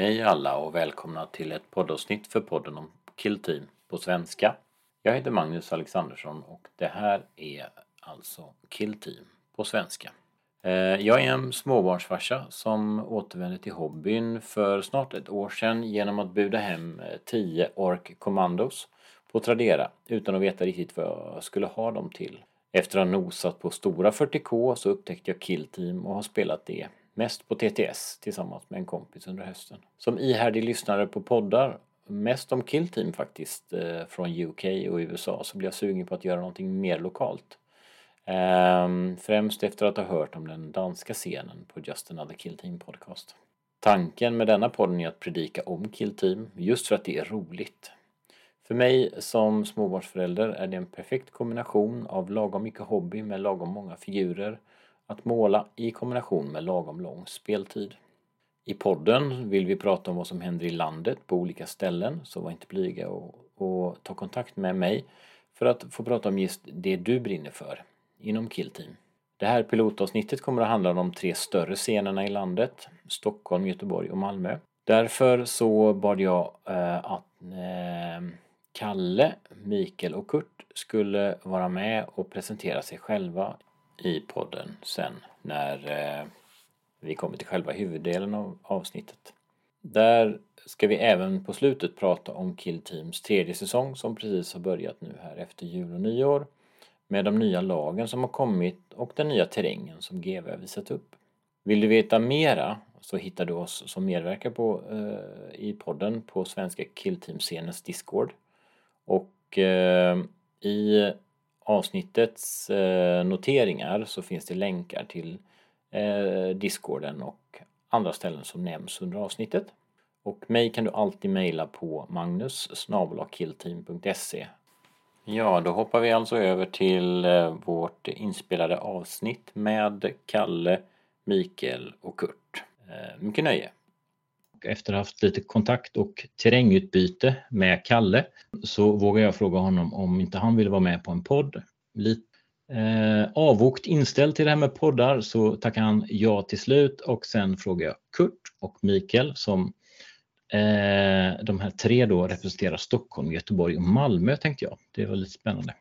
Hej alla och välkomna till ett poddavsnitt för podden om Killteam på svenska. Jag heter Magnus Alexandersson och det här är alltså Killteam på svenska. Eh, jag är en småbarnsfarsa som återvände till hobbyn för snart ett år sedan genom att buda hem eh, 10 Ork Commandos på Tradera utan att veta riktigt vad jag skulle ha dem till. Efter att ha nosat på stora 40K så upptäckte jag Killteam och har spelat det mest på TTS tillsammans med en kompis under hösten. Som ihärdig lyssnare på poddar, mest om Killteam faktiskt, eh, från UK och USA, så blev jag sugen på att göra någonting mer lokalt. Ehm, främst efter att ha hört om den danska scenen på Just Another Killteam podcast. Tanken med denna podden är att predika om Killteam, just för att det är roligt. För mig som småbarnsförälder är det en perfekt kombination av lagom mycket hobby med lagom många figurer att måla i kombination med lagom lång speltid. I podden vill vi prata om vad som händer i landet på olika ställen, så var inte blyga och, och ta kontakt med mig för att få prata om just det du brinner för inom Killteam. Det här pilotavsnittet kommer att handla om de tre större scenerna i landet, Stockholm, Göteborg och Malmö. Därför så bad jag eh, att eh, Kalle, Mikael och Kurt skulle vara med och presentera sig själva i podden sen när eh, vi kommer till själva huvuddelen av avsnittet. Där ska vi även på slutet prata om Kill Teams tredje säsong som precis har börjat nu här efter jul och nyår med de nya lagen som har kommit och den nya terrängen som GW har visat upp. Vill du veta mera så hittar du oss som medverkar på, eh, i podden på svenska Killteam-scenens Discord. Och eh, i avsnittets eh, noteringar så finns det länkar till eh, Discorden och andra ställen som nämns under avsnittet. Och mig kan du alltid mejla på magnus Ja, då hoppar vi alltså över till eh, vårt inspelade avsnitt med Kalle, Mikael och Kurt. Mycket nöje! Efter att ha haft lite kontakt och terrängutbyte med Kalle så vågar jag fråga honom om inte han vill vara med på en podd. Lite eh, avvokt inställd till det här med poddar så tackar han ja till slut och sen frågar jag Kurt och Mikael som eh, de här tre då representerar Stockholm, Göteborg och Malmö tänkte jag. Det var lite spännande.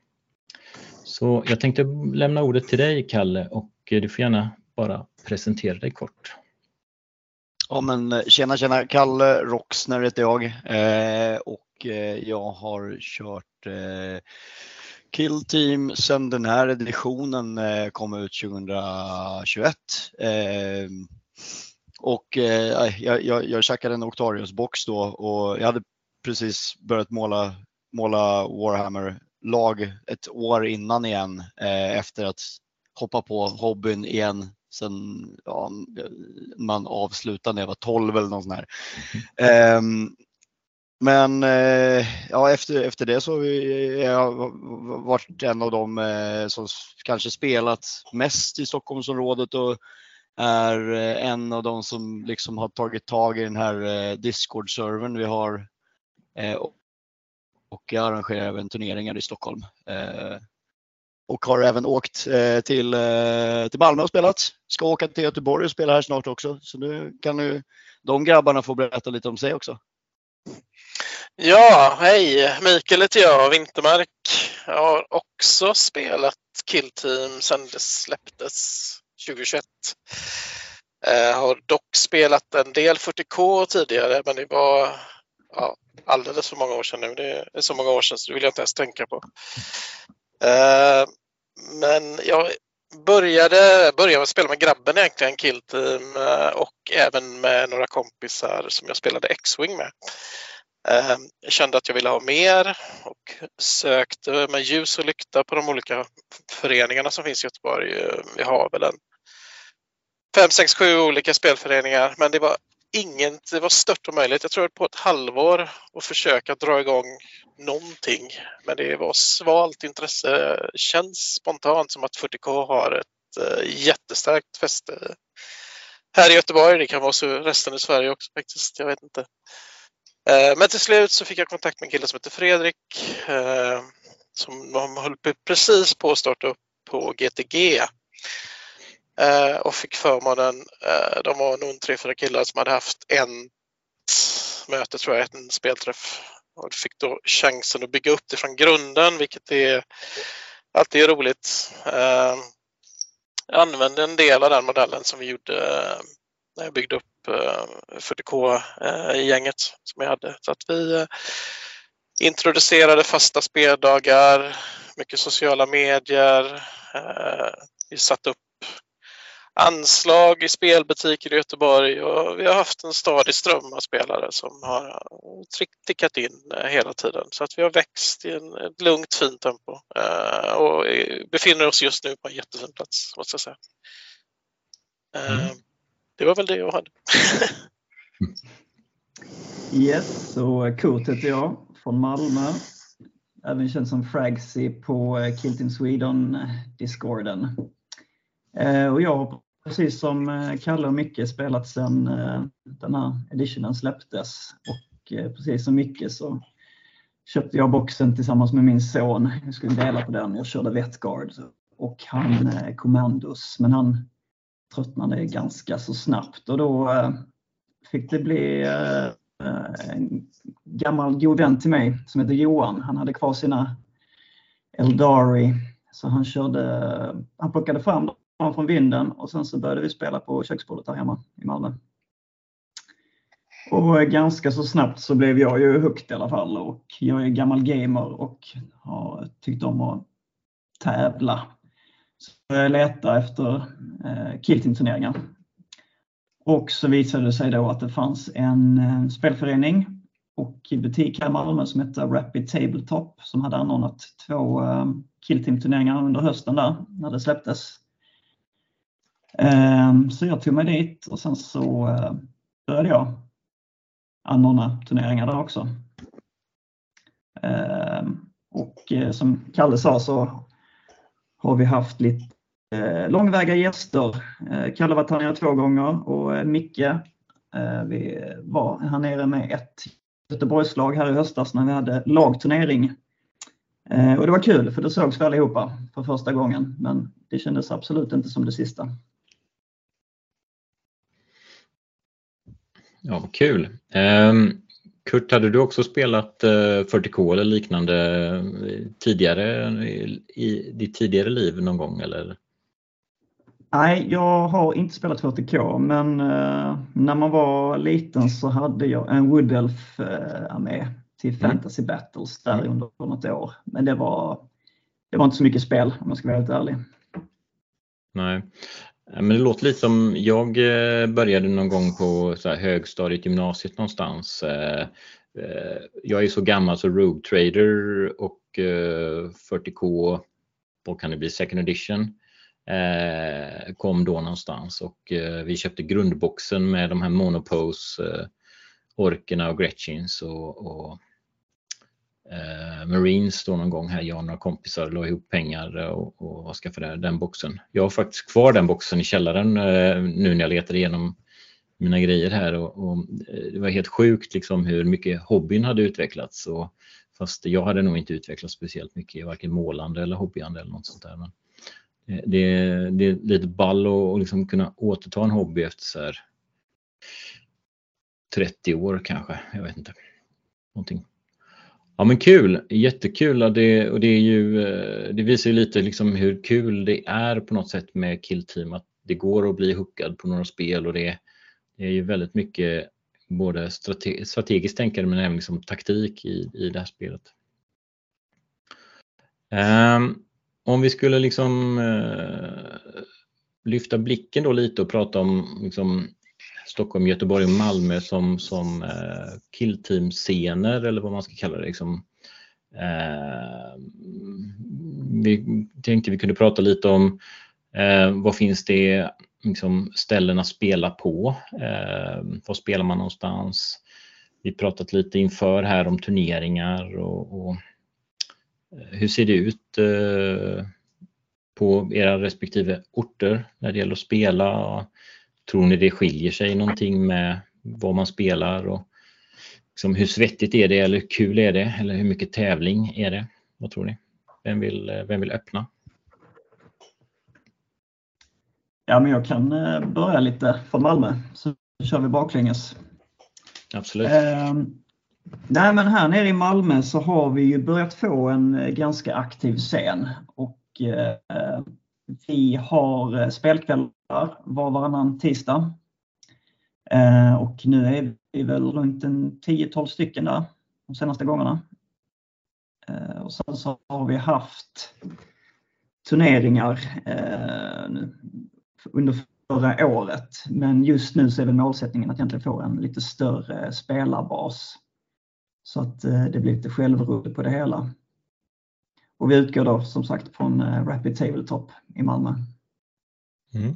Så jag tänkte lämna ordet till dig Kalle och du får gärna bara presentera dig kort. Ja men eh, tjena tjena, Kalle Roxner heter jag. Eh, och eh, jag har kört eh, Kill Team sedan den här editionen eh, kom ut 2021. Eh, och eh, jag, jag, jag checkade en Octarius-box då och jag hade precis börjat måla, måla Warhammer-lag ett år innan igen eh, efter att hoppa på hobbyn igen sen ja, man avslutade när jag var 12 eller något sånt här. Mm. Men eh, ja, efter, efter det så har jag varit en av dem eh, som kanske spelat mest i Stockholmsområdet och är eh, en av dem som liksom har tagit tag i den här Discord-servern vi har. Och jag arrangerar även turneringar i Stockholm. Och har även åkt eh, till, eh, till Malmö och spelat. Ska åka till Göteborg och spela här snart också. Så nu kan nu de grabbarna få berätta lite om sig också. Ja, hej! Mikael heter jag, Vintermark. Jag har också spelat Killteam sedan det släpptes 2021. Jag eh, har dock spelat en del 40K tidigare, men det var ja, alldeles för många år sedan nu. Det är så många år sedan så det vill jag inte ens tänka på men jag började, började spela med grabben egentligen, Killteam, eh, och även med några kompisar som jag spelade X-Wing med. Ehm, jag kände att jag ville ha mer och sökte med ljus och lykta på de olika föreningarna som finns i Göteborg. Vi har väl en fem, sex, sju olika spelföreningar men det var inget, det var stört omöjligt. Jag tror på ett halvår att försöka dra igång någonting. Men det var svalt intresse. Det känns spontant som att 40K har ett eh, jättestarkt fäste här i Göteborg. Det kan vara så resten i Sverige också faktiskt. Jag vet inte. Eh, men till slut så fick jag kontakt med en kille som heter Fredrik eh, som de höll precis på att starta upp på GTG Eh, och fick förmånen, eh, de var nog tre, fyra killar som hade haft en möte tror jag, en spelträff. Och fick då chansen att bygga upp det från grunden, vilket är alltid är roligt. Eh, jag använde en del av den modellen som vi gjorde eh, när jag byggde upp eh, 40K-gänget som jag hade. Så att vi introducerade fasta speldagar, mycket sociala medier. Vi satte upp anslag i spelbutiker i Göteborg och vi har haft en stadig ström av spelare som har tickat in eh, hela tiden. Så att vi har växt i en, ett lugnt fint tempo eh, och befinner oss just nu på en jättefin plats måste jag säga. Eh, mm. Det var väl det jag hade. yes, så Kurt heter jag från Malmö. Även känd som Fragsy på Kilt in Sweden-discorden. Eh, och jag precis som eh, Kalle och Micke spelat sedan eh, den här editionen släpptes. Och precis som Micke så köpte jag boxen tillsammans med min son. Jag skulle dela på den. Jag körde Vetguard och han Commandos. Men han tröttnade ganska så snabbt och då fick det bli en gammal god vän till mig som heter Johan. Han hade kvar sina Eldari så han körde, han plockade fram kom från vinden och sen så började vi spela på köksbordet här hemma i Malmö. Och ganska så snabbt så blev jag ju hooked i alla fall och jag är gammal gamer och har tyckt om att tävla. Så jag letade efter eh, Kilting-turneringar. Och så visade det sig då att det fanns en eh, spelförening och butik här i Malmö som hette Rapid Tabletop som hade anordnat två eh, Killteam-turneringar under hösten där när det släpptes. Ehm, så jag tog mig dit och sen så eh, började jag anordna turneringar där också. Ehm, och eh, som Kalle sa så har vi haft lite eh, långväga gäster. Kalle var här nere två gånger och Micke vi var här nere med ett Göteborgslag här i höstas när vi hade lagturnering. Och det var kul för då sågs vi allihopa för första gången men det kändes absolut inte som det sista. Ja, kul. Um, Kurt, hade du också spelat eh, 40K eller liknande eh, tidigare i, ditt tidigare liv någon gång? Eller? Nej, jag har inte spelat 40K, men uh, när man var liten så hade jag en Wood Elf-armé till mm. Fantasy Battles där mm. under något år. Men det var, det var inte så mycket spel om jag ska vara helt ärlig. Nej, Eh, men det låter lite som, jag eh, började någon gång på så här högstadiet, gymnasiet någonstans. Eh, jag är så gammal så Rogue Trader och 40K, vad kan det bli, second edition, kom då någonstans och vi köpte grundboxen med de här Monopose, Orkerna och Gretchins och, och Eh, Marines då någon gång här, jag och några kompisar la ihop pengar och, och skaffade den boxen. Jag har faktiskt kvar den boxen i källaren eh, nu när jag letar igenom mina grejer här och, och, eh, det var helt sjukt liksom hur mycket hobbyn hade utvecklats. Och, fast jag hade nog inte utvecklats speciellt mycket i varken målande eller hobbyande eller något sånt där. Men eh, det, det är lite ball att liksom kunna återta en hobby efter så här 30 år kanske. Jag vet inte. Någonting. Ja men kul, jättekul och det, och det, är ju, eh, det visar ju lite liksom hur kul det är på något sätt med Killteam att det går att bli hookad på några spel och det, det är ju väldigt mycket både strate strategiskt tänkande men även liksom taktik i, i det här spelet. Um, om vi skulle liksom uh, lyfta blicken då lite och prata om liksom, Stockholm, Göteborg och Malmö som, som eh, killteam-scener eller vad man ska kalla det. Liksom. Eh, vi tänkte vi kunde prata lite om eh, vad finns det liksom, ställen att spela på? Eh, var spelar man någonstans? Vi pratat lite inför här om turneringar och, och eh, hur ser det ut eh, på era respektive orter när det gäller att spela? Tror ni det skiljer sig någonting med vad man spelar och liksom hur svettigt är det eller hur kul är det eller hur mycket tävling är det? Vad tror ni? Vem vill, vem vill öppna? Ja, men jag kan eh, börja lite från Malmö så kör vi baklänges. Absolut. Eh, nej, men här nere i Malmö så har vi ju börjat få en eh, ganska aktiv scen och eh, vi har eh, spelkvällar var och varannan tisdag. Eh, och nu är vi väl runt en 10-12 stycken där de senaste gångerna. Eh, och sen så har vi haft turneringar under förra året. Men just nu så är väl målsättningen att egentligen få en lite större spelarbas. Så att det blir lite självrulle på det hela. Och vi utgår då som sagt från Rapid Tabletop i Malmö. Mm.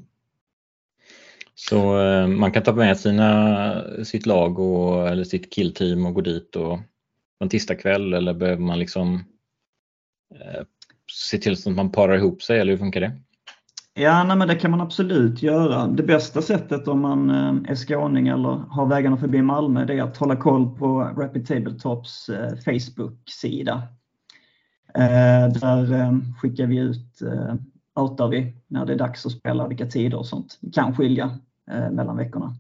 Så eh, man kan ta med sina, sitt lag och, eller sitt killteam och gå dit och en tisdagkväll eller behöver man liksom eh, se till så att man parar ihop sig eller hur funkar det? Ja, nej, men det kan man absolut göra. Det bästa sättet om man eh, är skåning eller har vägarna förbi Malmö det är att hålla koll på Rapid Tabletops eh, Facebook-sida. Eh, där skickar vi ut outar vi när det är dags att spela, vilka tider och sånt. Det kan skilja eh, mellan veckorna.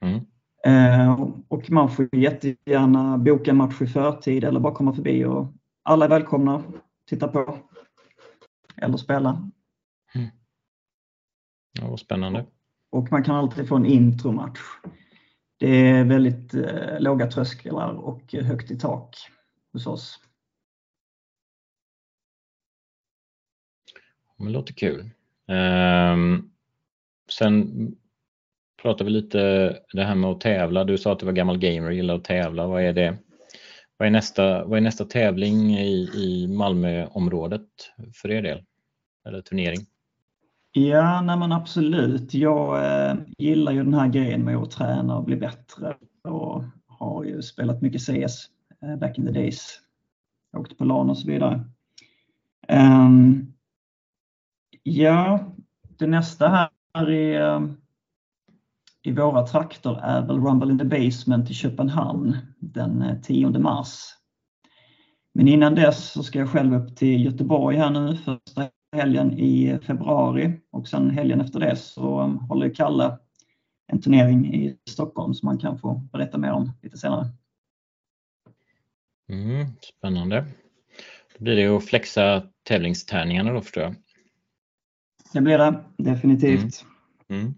Mm. Eh, och man får jättegärna boka en match i förtid eller bara komma förbi och alla är välkomna titta på eller spela. Mm. Ja, vad spännande. Och man kan alltid få en intromatch. Det är väldigt eh, låga trösklar och högt i tak hos oss. Det låter kul. Um, sen pratar vi lite det här med att tävla. Du sa att du var gammal gamer och gillar att tävla. Vad är det? Vad är nästa, vad är nästa tävling i, i Malmöområdet för er del? Eller turnering? Ja, nej men absolut. Jag eh, gillar ju den här grejen med att träna och bli bättre och har ju spelat mycket CS eh, back in the days. Åkt på LAN och så vidare. Um, Ja, det nästa här i, eh, i våra trakter är väl Rumble in the Basement i Köpenhamn den eh, 10 mars. Men innan dess så ska jag själv upp till Göteborg här nu första helgen i februari och sen helgen efter det så eh, håller Kalle en turnering i Stockholm som man kan få berätta mer om lite senare. Mm, spännande. Då blir det att flexa tävlingstärningarna då förstår jag. Det blir det definitivt. Mm. Mm.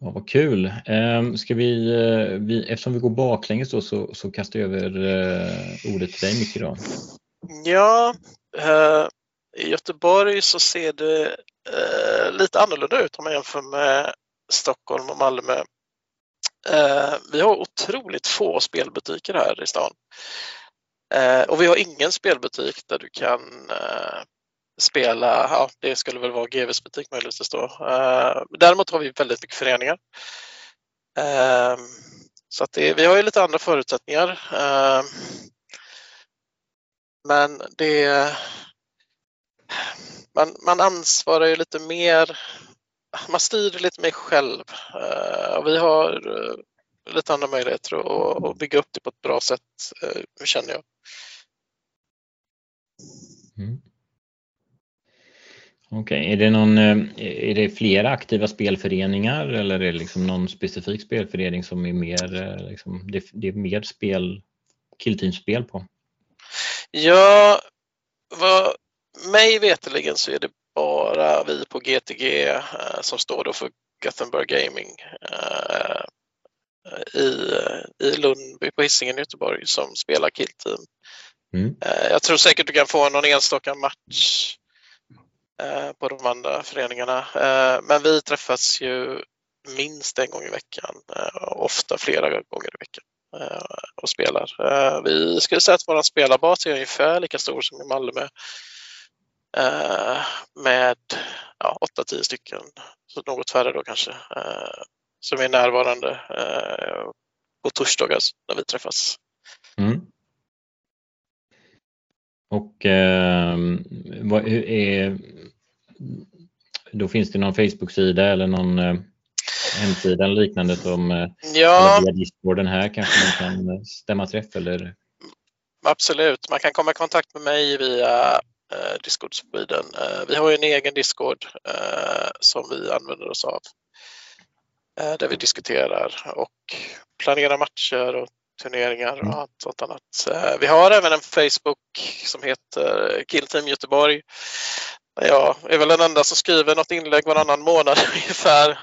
Ja, vad kul. Ehm, ska vi, eh, vi, eftersom vi går baklänges då, så, så kastar jag över eh, ordet till dig Micke. Då. Ja, eh, i Göteborg så ser det lite annorlunda ut om man jämför med Stockholm och Malmö. vi har otroligt få spelbutiker här i stan. och vi har ingen spelbutik där du kan spela, ja det skulle väl vara GVs butik möjligtvis då. Uh, däremot har vi väldigt mycket föreningar. Uh, så att det, vi har ju lite andra förutsättningar. Uh, men det man, man ansvarar ju lite mer, man styr lite mer själv eh, och vi har eh, lite andra möjligheter att, att bygga upp det på ett bra sätt, känner jag. Mm. Okej, okay. är, det någon, eh, är det flera aktiva spelföreningar eller är det liksom någon specifik spelförening som är mer, eh, liksom, det, det är mer spel, killteamspel på? Ja, vad, mig veterligen så är det bara vi på GTG eh, som står då för Gothenburg Gaming eh, i, i Lundby på Hisingen i Göteborg som spelar killteam. Mm. Eh, jag tror säkert du kan få någon enstaka match Eh, på de andra föreningarna. Eh, men vi träffas ju minst en gång i veckan, eh, ofta flera gånger i veckan och spelar. Vi skulle säga att vår spelarbas är ungefär lika stor som i Malmö med ja, 8-10 stycken, så något färre då kanske, som är närvarande på torsdagar när vi träffas. Mm. Och eh, vad, är, då finns det någon Facebook-sida eller någon eh, hemsida eller liknande som eh, ja. via Discorden här kanske man kan eh, stämma träff eller? Absolut, man kan komma i kontakt med mig via eh, Discord Sweden. Eh, vi har ju en egen Discord eh, som vi använder oss av där vi diskuterar och planera matcher och turneringar och mm. allt sånt annat. Vi har även en Facebook som heter Killteam Göteborg. Jag är väl den enda som skriver något inlägg varannan månad ungefär.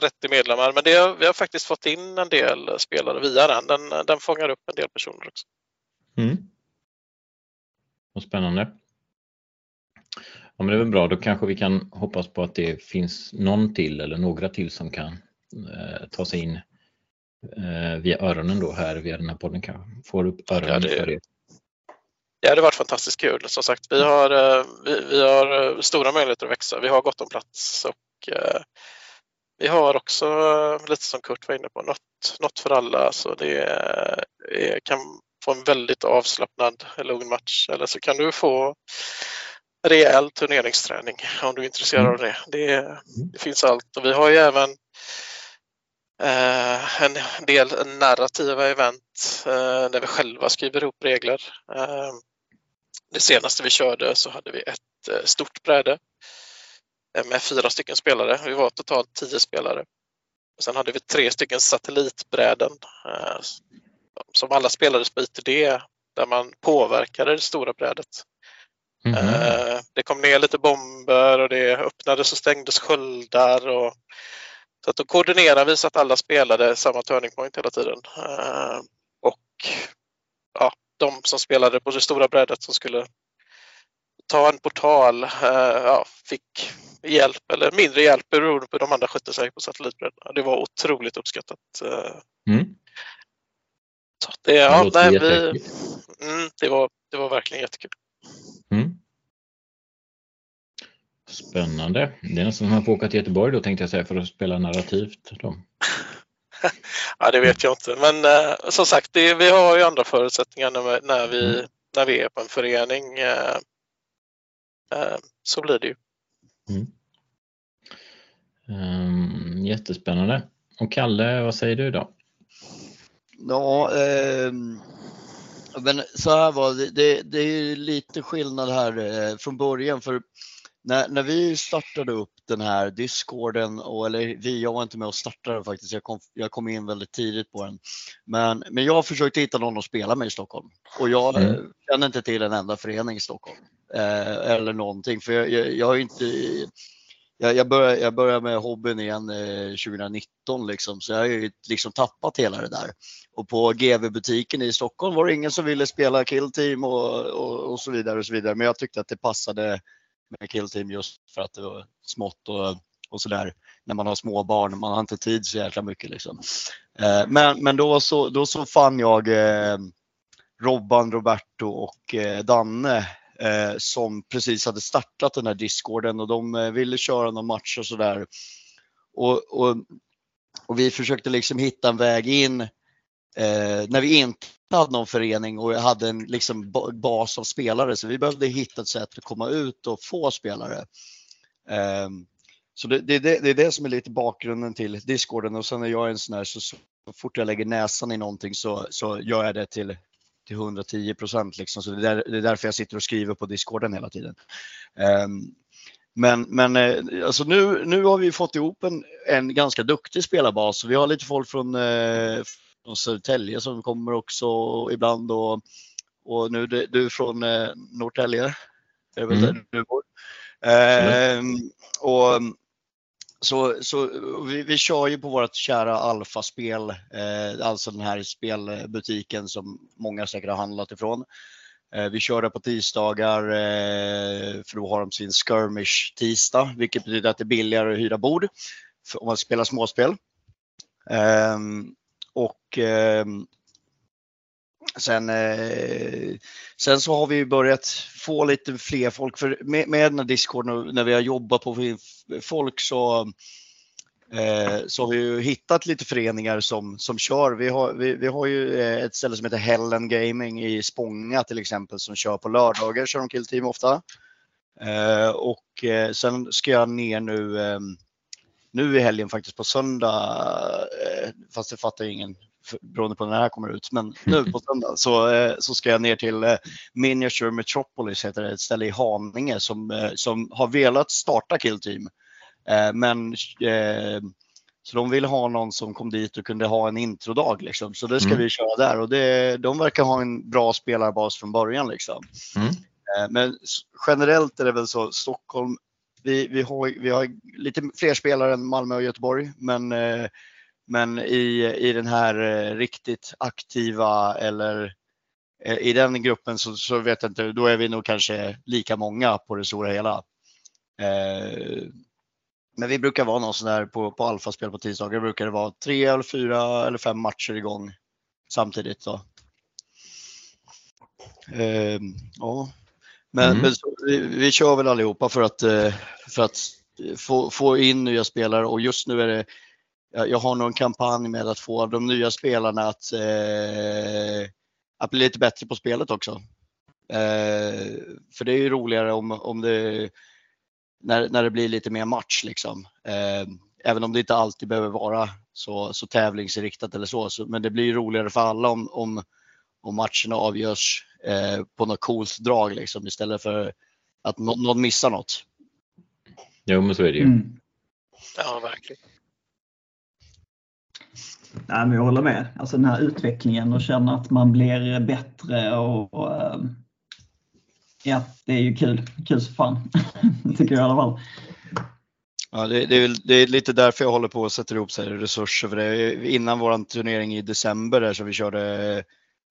30 medlemmar, men det, vi har faktiskt fått in en del spelare via den. Den, den fångar upp en del personer också. Mm. Vad spännande. Ja, men det är väl bra, då kanske vi kan hoppas på att det finns någon till eller några till som kan eh, ta sig in eh, via öronen då här via den här podden kanske. Får upp öronen ja, det, för det. Det hade varit fantastiskt kul. Som sagt, vi har, eh, vi, vi har eh, stora möjligheter att växa. Vi har gott om plats och eh, vi har också, lite som Kurt var inne på, något, något för alla. Så det är, kan få en väldigt avslappnad, lugn match. Eller så kan du få rejäl turneringsträning om du är intresserad mm. av det. det. Mm. Det finns allt och vi har ju även eh, en del narrativa event eh, där vi själva skriver ihop regler. Eh, det senaste vi körde så hade vi ett eh, stort bräde Eh, med fyra stycken spelare. Vi var totalt tio spelare. Sen hade vi tre stycken satellitbräden eh, som alla spelades på ITD där man påverkade det stora brädet. Mm -hmm. Det kom ner lite bomber och det öppnades och stängdes sköldar. Och, så att då koordinerade vi så att alla spelade samma turning point hela tiden. Och ja, de som spelade på det stora brädet som skulle ta en portal ja, fick hjälp eller mindre hjälp beroende på hur de andra skötte sig på satellitbrädorna. Det var otroligt uppskattat. Eh. Mm. Så det, ja, det, nej, vi, mm, det, var, det var verkligen jättekul. Mm. Spännande. Det är nästan som att man får åka till Göteborg då tänkte jag säga för att spela narrativt. Då. ja, det vet jag inte. Men eh, som sagt, det, vi har ju andra förutsättningar när, när, vi, mm. när vi är på en förening. Eh, eh, så blir det ju. Mm. Um, jättespännande. Och Kalle, vad säger du då? Ja, eh, men så här var det. Det, det är lite skillnad här eh, från början för när, när vi startade upp den här discorden, och, eller vi, jag var inte med och startade faktiskt, jag kom, jag kom in väldigt tidigt på den. Men, men jag försökte hitta någon att spela med i Stockholm och jag mm. känner inte till en enda förening i Stockholm. Eh, eller någonting, för jag, jag, jag har inte jag, jag, började, jag började med hobbyn igen eh, 2019 liksom, så jag har ju liksom tappat hela det där. Och på GV-butiken i Stockholm var det ingen som ville spela Killteam och, och, och, så vidare och så vidare. Men jag tyckte att det passade med Killteam just för att det var smått och, och sådär. När man har små barn, man har inte tid så jäkla mycket liksom. Eh, men, men då så, då så fann jag eh, Robban, Roberto och eh, Danne eh, som precis hade startat den här discorden och de eh, ville köra någon match och sådär. Och, och, och, vi försökte liksom hitta en väg in eh, när vi inte hade någon förening och hade en liksom bas av spelare så vi behövde hitta ett sätt att komma ut och få spelare. Eh, så det, det, det, är det som är lite bakgrunden till discorden och sen är jag en sån här så, så fort jag lägger näsan i någonting så, så gör jag det till till 110 procent. Liksom. Så det är, det är därför jag sitter och skriver på discorden hela tiden. Um, men, men eh, alltså nu, nu har vi fått ihop en, en ganska duktig spelarbas. Vi har lite folk från, eh, från Södertälje som kommer också ibland och, och nu du, från eh, Norrtälje. Är det mm. där du bor? Eh, och så, så vi, vi kör ju på vårt kära Alfa-spel, eh, alltså den här spelbutiken som många säkert har handlat ifrån. Eh, vi kör det på tisdagar eh, för då har de sin skirmish tisdag, vilket betyder att det är billigare att hyra bord om man spelar småspel. Och eh, Sen, eh, sen så har vi börjat få lite fler folk, för med, med den här discorden när vi har jobbat på folk så, eh, så har vi ju hittat lite föreningar som, som kör. Vi har, vi, vi har ju eh, ett ställe som heter Hellen Gaming i Spånga till exempel som kör på lördagar, kör de killteam ofta. Eh, och eh, sen ska jag ner nu eh, nu i helgen faktiskt på söndag, fast det fattar ingen beroende på när det här kommer ut. Men nu på söndag så, eh, så ska jag ner till eh, Miniature Metropolis, heter det, ett ställe i Haninge som, eh, som har velat starta Kill Team. Men Så de ville ha någon som kom dit och kunde ha en introdag liksom. Så det ska Mm. vi köra där och det, de verkar ha en bra spelarbas från början liksom. Mm. Eh, Men generellt är det väl så, Stockholm, vi, vi, har, vi har lite fler spelare än Malmö och Göteborg, men, eh, men i, i den här eh, riktigt aktiva eller eh, i den gruppen så, så vet jag inte, då är vi nog kanske lika många på det stora hela. Men vi brukar vara någon sån där på, på alfaspel på tisdagar brukar det vara tre eller fyra eller fem matcher igång samtidigt. Då. Ehm, ja. Men, Mm. men så, vi, vi kör väl allihopa för att, eh, för att få, få in nya spelare och just nu är det jag har nog en kampanj med att få de nya spelarna att, eh, att bli lite bättre på spelet också. Eh, för det är ju roligare om, om det, när, när det blir lite mer match liksom. Eh, även om det inte alltid behöver vara så, så tävlingsinriktat eller så, så. Men det blir roligare för alla om, om, om matcherna avgörs eh, på något coolt drag liksom, istället för att nå, någon missar något. Jo, men så är det ju. Mm. Ja, verkligen. Nej, men jag håller med. Alltså den här utvecklingen och känna att man blir bättre och, och eh, ja, det är ju kul. Kul som fan, tycker jag i alla fall. Ja, det, det, är, väl- det är lite därför jag håller på att sätta ihop så här resurser. För det, innan vår turnering i december där, så vi körde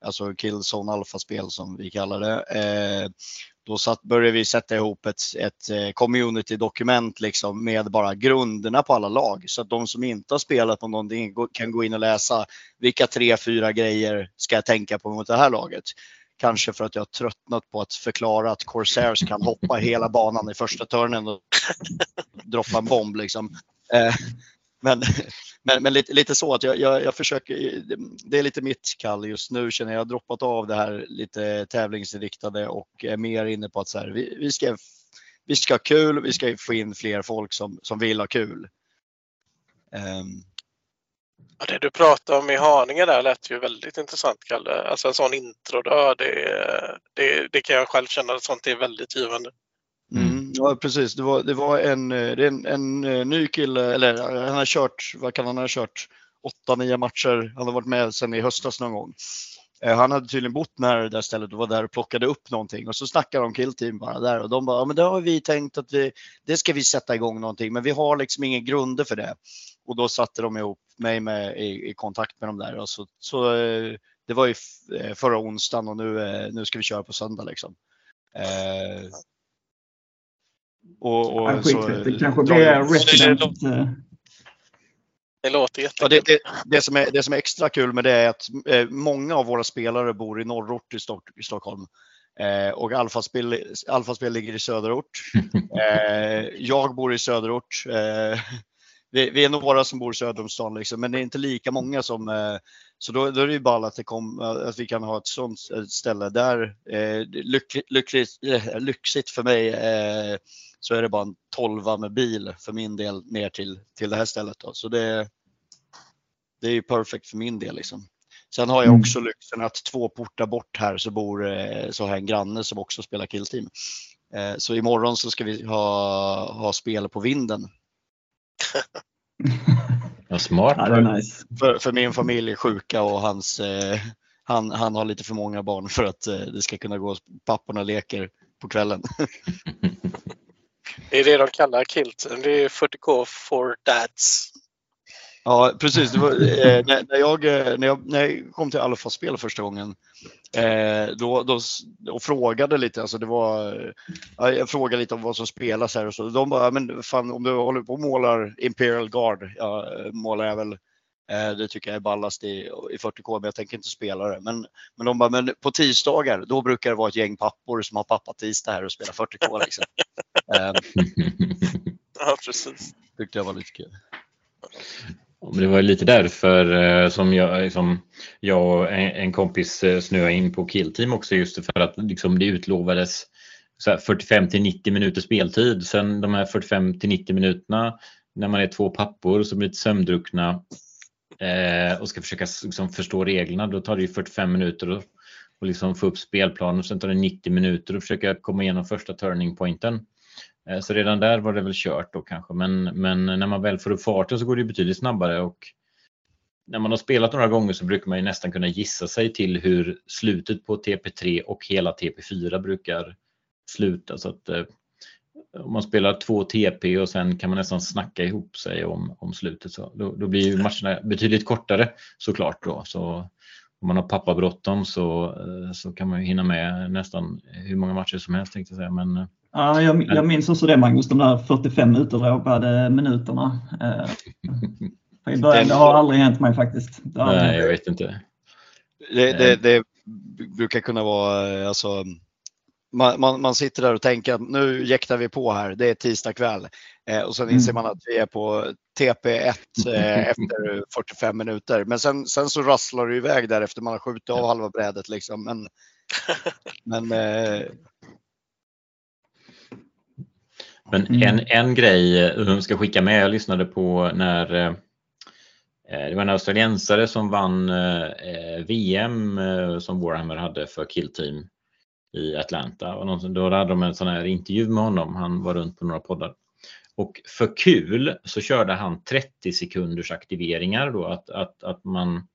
alltså Killzone Alpha-spel som vi kallar det. Eh, då satt, började vi sätta ihop ett, ett eh, community-dokument liksom med bara grunderna på alla lag. Så att de som inte har spelat på någonting kan gå in och läsa vilka tre, fyra grejer ska jag tänka på mot det här laget. Kanske för att jag har tröttnat på att förklara att Corsairs kan hoppa hela banan i första turnen och droppa en bomb liksom. Eh, men men, men lite, lite så att jag, jag, jag försöker, det är lite mitt kall just nu känner jag. Jag har droppat av det här lite tävlingsinriktade och är mer inne på att så här, vi, vi, ska, vi ska ha kul, vi ska få in fler folk som, som vill ha kul. Um. Ja, det du pratade om i Haninge där lät ju väldigt intressant, Kalle. Alltså en sån intro, då, det, det, det kan jag själv känna att sånt är väldigt givande. Ja precis, det var, det var en, eh, det en, en eh, ny kille, eller eh, han har kört, vad kan han ha kört, åtta, nio matcher. Han har varit med sedan i höstas någon gång. Han hade tydligen bott nära det där stället och var där och plockade upp någonting och så snackade de killteam bara där och de bara, ja men det har vi tänkt att vi, det ska vi sätta igång någonting men vi har liksom ingen grunder för det. Och då satte de ihop mig med, i, i kontakt med dem där och så, så det var ju förra onsdagen och nu, nu ska vi köra på söndag liksom. Eh, och, och Ja, så-. Det kanske blir resident. eh, Det låter Ja, jättekul. det, det, det, som är, det som är extra kul med det är att eh, många av våra spelare bor i norrort i, Stock, i Stockholm. Eh, och Alfaspel, Alfaspel ligger i söderort. Eh, jag bor i söderort. Eh, vi, vi är några som bor söder om stan, liksom, men det är inte lika många som... Eh, så då, då är det ju bara att, det kom, att vi kan ha ett sånt eh, ställe där. Eh, lyck, lyckligt, eh, lyxigt för mig eh, så är det bara en tolva med bil för min del ner till, till det här stället. Då. Så det, det är ju perfekt för min del. Liksom. Sen har jag Mm. också lyxen att två portar bort här så, bor, eh, så jag en granne som också spelar killteam. Eh, Så imorgon så ska vi ha, ha spel på vinden. Ja, smart. Ja, det är nice. För, för min familj är sjuka och hans, eh, han, han har lite för många barn för att eh, det ska kunna gå papporna leker på kvällen. Det är det de kallar Kilten. Det är 40K for dads. Ja, precis. Det var, eh, när, jag, eh, när, jag, när jag kom till Alfa-spel första gången eh, då, då, och frågade lite, alltså det var, ja, jag frågade lite om vad som spelas här och så. De bara, "Ja, men fan om du håller på och målar Imperial Guard, ja, målar jag väl, eh, det tycker jag är ballast i, i 40K, men jag tänker inte spela det. Men, men de bara, men på tisdagar, då brukar det vara ett gäng pappor som har pappa-tisdag här och spelar 40K. Liksom. eh, Ja, precis. tyckte jag var lite kul. Men Det var lite därför eh, som jag, eh, som jag och en, kompis eh, snöade in på Killteam också just för att liksom, det utlovades 45 till 90 minuter speltid. Sen de här 45 till 90 minuterna när man är två pappor som blir lite sömndruckna eh, och ska försöka liksom, förstå reglerna, då tar det ju 45 minuter att och liksom få upp spelplanen. Sen tar det 90 minuter att försöka komma igenom första turning pointen. Eh, så redan där var det väl kört då kanske, men, men när man väl får upp farten så går det betydligt snabbare och när man har spelat några gånger så brukar man ju nästan kunna gissa sig till hur slutet på TP3 och hela TP4 brukar sluta. Så att, eh, om man spelar två TP och sen kan man nästan snacka ihop sig om, om slutet så då, då blir ju matcherna betydligt kortare såklart då. Så om man har pappa bråttom så, eh, så kan man ju hinna med nästan hur många matcher som helst tänkte jag säga. Men, ja, jag, jag minns också det Magnus, de där 45 utdragade minuterna. Eh, I början, det har aldrig hänt mig faktiskt. Nej, jag vet inte. Det, det, det brukar kunna vara alltså man, man, man, sitter där och tänker att nu jäktar vi på här, det är tisdag kväll. Eh, och sen inser mm. man att vi är på TP1 eh, efter 45 minuter. Men sen, sen så rasslar det iväg där efter man har skjutit av halva brädet. Liksom. Men, men, eh... men en, mm. en grej jag eh, ska skicka med, jag lyssnade på när eh, det var en australiensare som vann eh, VM som Warhammer hade för Kill Team i Atlanta. Och då hade de en sån här intervju med honom. Han var runt på några poddar. Och för kul så körde han 30 sekunders aktiveringar då att, att, att man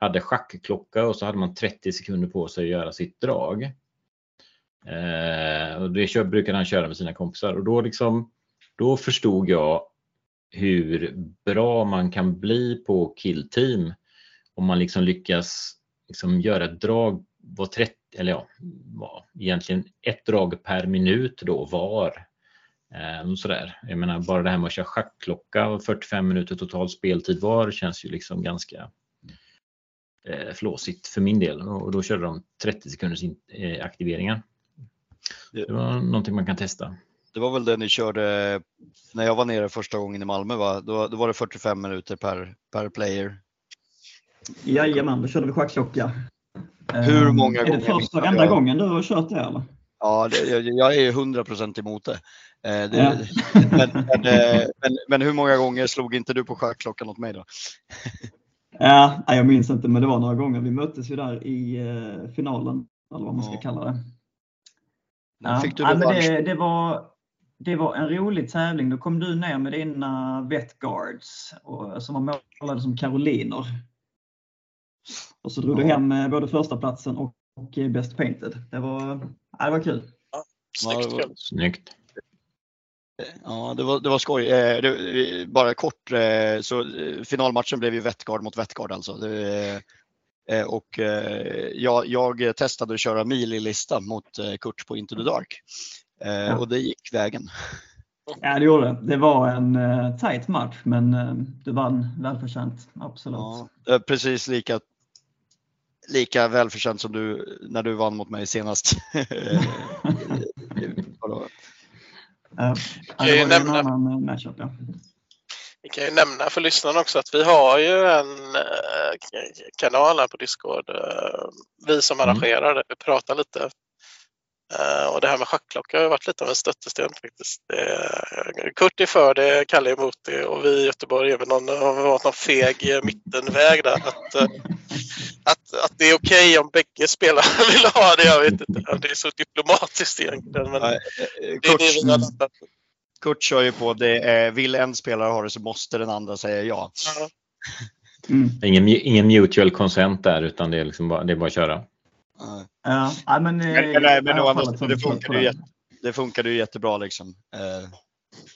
hade schackklocka och så hade man 30 sekunder på sig att göra sitt drag. Eh, och det kör, brukade han köra med sina kompisar och då liksom då förstod jag hur bra man kan bli på killteam om man liksom lyckas liksom göra ett drag var 30, eller ja, var egentligen ett drag per minut då var. Eh, sådär. Jag menar bara det här med att köra schackklocka och 45 minuter total speltid var känns ju liksom ganska eh, flåsigt för min del och då körde de 30 sekunders eh, aktiveringar. Det var någonting man kan testa. Det var väl det ni körde när jag var nere första gången i Malmö va? Då, då var det 45 minuter per, per player. Jajamän, då körde vi schackklocka. Hur många gånger? Är det första och enda gången du har kört det eller? Ja, det, jag, jag är 100% emot det. Eh, det ja. men, men, eh, men, men, hur många gånger slog inte du på schackklockan åt mig då? ja, jag minns inte, men det var några gånger. Vi möttes ju där i eh, finalen, eller vad man ska ja. kalla det. Ja. Fick du ja, men det, det, var, det var en rolig tävling. Då kom du ner med dina Vetguards som var målade som karoliner. Och så drog ja. du hem eh, både första platsen och, och eh, Best Painted. Det var, ja, det var kul. Ja, snyggt. Ja, snyggt. Ja, det var, det var skoj. Eh, det, bara kort, så finalmatchen blev ju Vettgard mot Vettgard alltså. Det, och jag, jag testade att köra mili-lista mot Kurt på Into the Dark. Ja. Och det gick vägen. Ja, det gjorde det. Det var en uh, tight match, men uh, du vann välförtjänt. Absolut. Ja, precis lika lika välförtjänt som du när du vann mot mig senast. Vi kan ju nämna för lyssnarna också att vi har ju en eh, kanal här på Discord. Eh, vi som mm. arrangerar det, vi pratar lite Uh, och det här med schackklocka har varit lite av en stötesten faktiskt. Kurt är för det, Kalle är emot det och vi i Göteborg är väl någon, har varit någon feg mittenväg där. Att, att, att det är okej okay om bägge spelare vill ha det, jag vet inte. Det är så diplomatiskt egentligen. Men Nej, det är det Kurt kör ju på det, är, vill en spelare ha det så måste den andra säga ja. Mm. Ingen, ingen mutual consent där utan det är, liksom bara, det är bara att köra. Ja, men, men, men, men å det funkade, ju, det funkade ju jättebra liksom. Eh,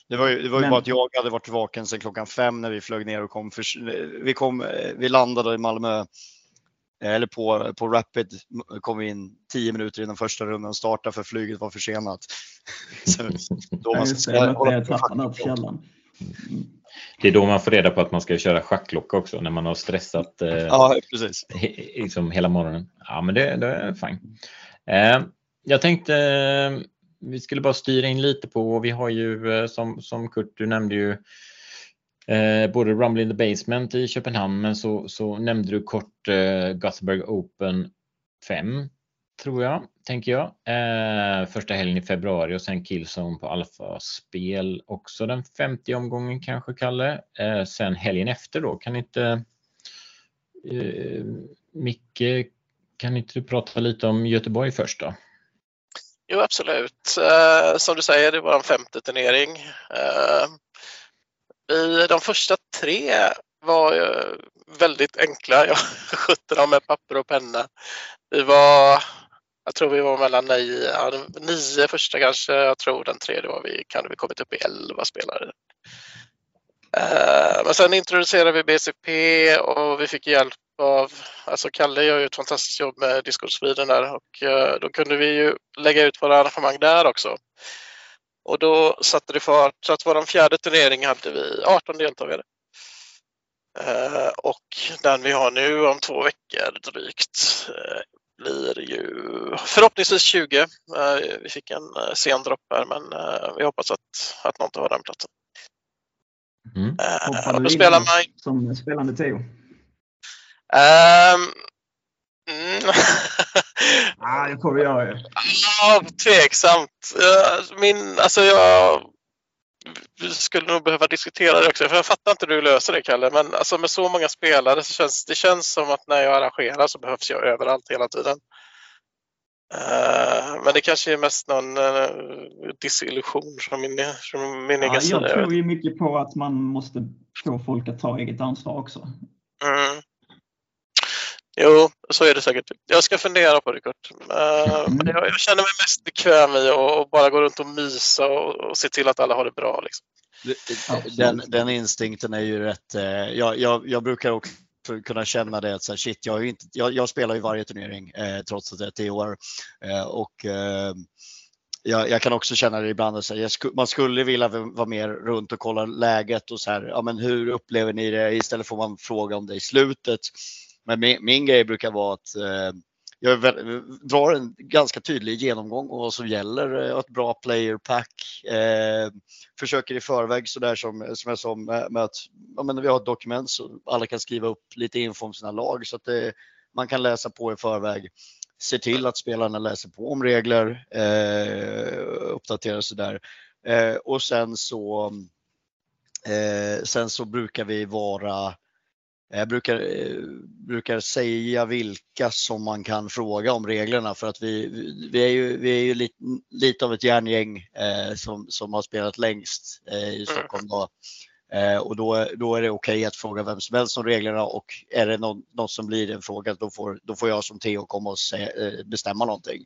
det var ju, det var ju men, bara att jag hade varit vaken sedan klockan fem när vi flög ner och kom. För, vi, kom vi landade i Malmö, eller på, på Rapid kom vi in tio minuter innan första rundan startade för flyget var försenat. Så, då man ska, ja, just det, är då man får reda på att man ska köra schackklocka också när man har stressat eh, ja, precis. He, liksom hela morgonen. Ja, men det, det är fine. Eh, jag tänkte eh, vi skulle bara styra in lite på, vi har ju eh, som, som Kurt, du nämnde ju eh, både Rumble in the Basement i Köpenhamn men så, så nämnde du kort eh, Gothenburg Open 5 tror jag, tänker jag. Eh, första helgen i februari och sen Killzone på Alfa-spel också den 50 omgången kanske, Kalle. Eh, sen helgen efter då, kan inte eh, Micke, kan inte du prata lite om Göteborg först då? jo absolut. Eh, som du säger, det var en femte turnering. Eh, i de första tre var väldigt enkla. Jag skötte dem med papper och penna. Vi var, jag tror vi var mellan nio, ja, nio första kanske. Jag tror den tredje var vi, kan vi kommit upp i elva spelare. Eh, men sen introducerade vi BCP och vi fick hjälp av, alltså Kalle gör ju ett fantastiskt jobb med Discord Sweden där och eh, då kunde vi ju lägga ut våra arrangemang där också. Och då satte det fart så att vår fjärde turnering hade vi 18 deltagare. Eh, och den vi har nu om två veckor drygt eh, blir ju förhoppningsvis 20. Vi fick en sen dropp här men vi hoppas att, att någon tar den platsen. Mm. Hoppar du in man... som spelande Theo? Um, mm. ah, det du göra ju. Ja, tveksamt. Min, alltså jag skulle nog behöva diskutera det också. För jag fattar inte hur du löser det, Kalle. Men alltså med så många spelare så känns det känns som att när jag arrangerar så behövs jag överallt hela tiden. Uh, men det kanske är mest någon uh, disillusion från min, från min ja, egen sida. Jag tror ju mycket på att man måste få folk att ta eget ansvar också. Mm. Jo, så är det säkert. Jag ska fundera på det Kurt. Uh, mm. jag, jag, känner mig mest bekväm i att bara gå runt och mysa och, och se till att alla har det bra. Liksom. Den, den instinkten är ju rätt. Eh, jag, jag, jag brukar också kunna känna det att så här, shit, jag, inte, jag, jag, spelar ju varje turnering eh, trots att det är tio år. Eh, och, eh, jag, jag, kan också känna det ibland att här, sku, man skulle vilja vara mer runt och kolla läget och så här, ja men hur upplever ni det? Istället får man fråga om det i slutet. Men min, min grej brukar vara att eh, jag drar en ganska tydlig genomgång av vad som gäller, eh, ett bra player pack. Eh, försöker i förväg så där som, som jag sa med, med att ja, men vi har ett dokument så alla kan skriva upp lite info om sina lag så att det, man kan läsa på i förväg. Se till att spelarna läser på om regler, eh, uppdaterar sig där. Eh, och sen så, eh, sen så brukar vi vara jag brukar, eh, brukar säga vilka som man kan fråga om reglerna för att vi, vi är ju, vi är ju lite, lite av ett järngäng eh, som, som har spelat längst eh, i mm. Stockholm. Då. Eh, och då, då är det okej okay att fråga vem som helst om reglerna och är det någon, något som blir en fråga då får, då får jag som Theo komma och säga, eh, bestämma någonting.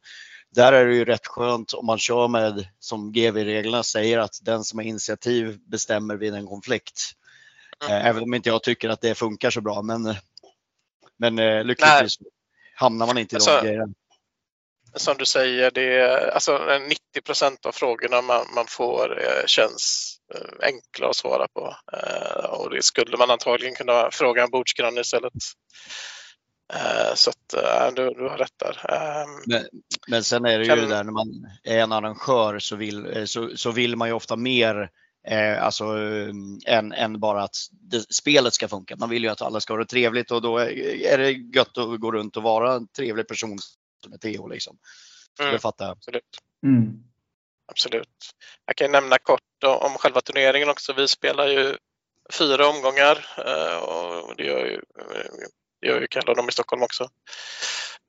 Där är det ju rätt skönt om man kör med, som GV-reglerna säger, att den som har initiativ bestämmer vid en konflikt. Mm. Även om inte jag tycker att det funkar så bra. Men, men eh, lyckligtvis Nej. hamnar man inte i alltså, de grejerna. Som du säger, det är, alltså 90 procent av frågorna man, man får eh, känns enkla att svara på. Och det skulle man antagligen kunna fråga en bordsgranne istället. Så att du, du har rätt där. Ehm, men, men sen är det ju kan... där när man är en arrangör så vill, så, så vill man ju ofta mer Eh, alltså än, än bara att det, spelet ska funka. Man vill ju att alla ska ha det trevligt och då är det gött att gå runt och vara en trevlig person som är Theo. Liksom. Mm. Det fattar jag. Absolut. Mm. Absolut. Jag kan nämna kort om själva turneringen också. Vi spelar ju fyra omgångar eh, och det gör ju, det gör ju Kalle och de i Stockholm också.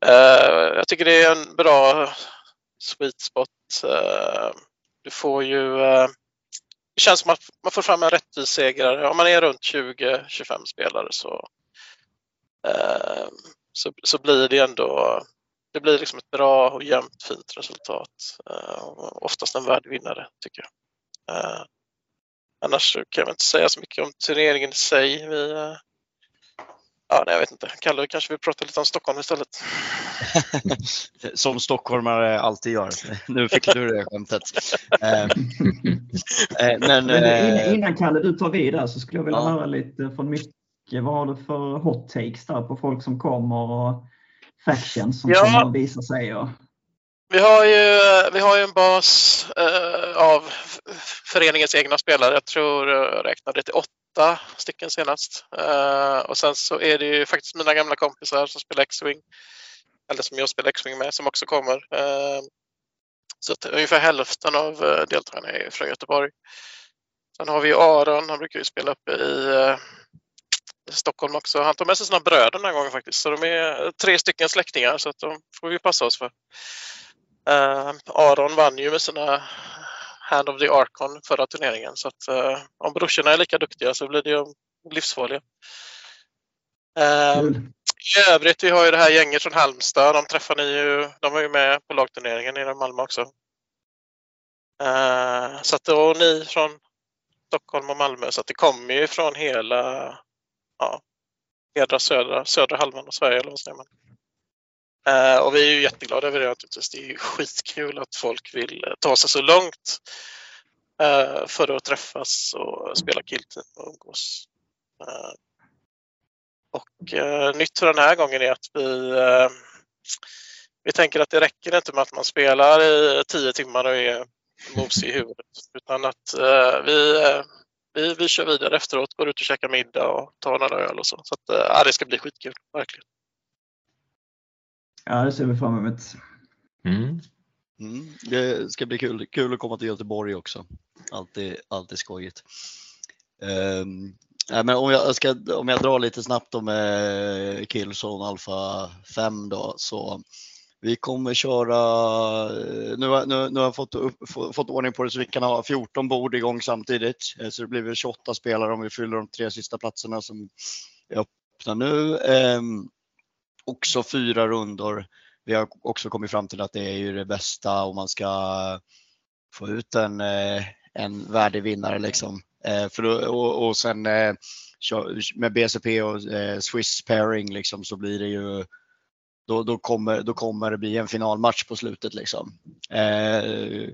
Eh, jag tycker det är en bra sweet spot. Eh, du får ju det känns som att man får fram en rättvis segrare. Om man är runt 20-25 spelare så, eh, så, så, blir det ändå det blir liksom ett bra och jämnt fint resultat. Eh, oftast en värd vinnare tycker jag. Eh, annars kan jag inte säga så mycket om turneringen i sig. Vi, eh, Ja, nej, jag vet inte. Kalle, kanske vill prata lite om Stockholm istället. Som stockholmare alltid gör. Nu fick du det skämtet. Ehm, eh, men, Men eh, innan Kalle du tar vid där så skulle jag vilja ja. höra lite från Micke. Vad har du för hot takes där på folk som kommer och factions som ja. kommer att visa sig? Och... Vi har ju, vi har ju en bas eh, av föreningens egna spelare. Jag tror jag räknade till åtta stycken senast. Uh, och sen så är det ju faktiskt mina gamla kompisar som spelar X-Wing, eller som jag spelar X-Wing med, som också kommer. Uh, så att ungefär hälften av uh, deltagarna är från Göteborg. Sen har vi Aron, han brukar ju spela uppe i Stockholm också. Han tog med sig sina bröder den här gången faktiskt. Så de är tre stycken släktingar så att de får vi passa oss för. Uh, Aron vann ju med sina Hand of the Archon förra turneringen så att uh, om brorsorna är lika duktiga så blir det ju livsfarliga. Uh, I övrigt, vi har ju det här gänget från Halmstad. De träffar ni ju. De var ju med på lagturneringen i Malmö också. Uh, så att då ni från Stockholm och Malmö så att det kommer ju från hela ja, södra, södra halvan av Sverige. Eller vad säger man? Eh, och vi är ju jätteglada över det naturligtvis. Det är ju skitkul att folk vill eh, ta sig så långt eh, för att träffas och spela killteam och umgås. Uh, och nytt för den här gången är att vi vi tänker att det räcker inte med att man spelar i tio timmar och är mosig i huvudet. Utan att eh, vi, vi, vi kör vidare efteråt, går ut och käkar middag och tar några öl och så. Så att, eh, det ska bli skitkul, verkligen. Ja, det ser vi fram emot. Mm. Mm, det ska bli kul, kul att komma till Göteborg också. Alltid, alltid skojigt. Um, ja, men om, jag ska, om jag drar lite snabbt om eh, Killzone Alpha 5 då så vi kommer köra, nu, nu, nu har jag fått, upp, fått ordning på det så vi kan ha 14 bord igång samtidigt. Eh, så det blir väl 28 spelare om vi fyller de tre sista platserna som är öppna nu. Eh, också fyra rundor. Vi har också kommit fram till att det är ju det bästa om man ska få ut en, eh, en värdig vinnare liksom. Eh, för då, och, och sen eh, med BCP och Swiss pairing liksom så blir det ju då, då, kommer, då kommer det bli en finalmatch på slutet. Liksom. Eh,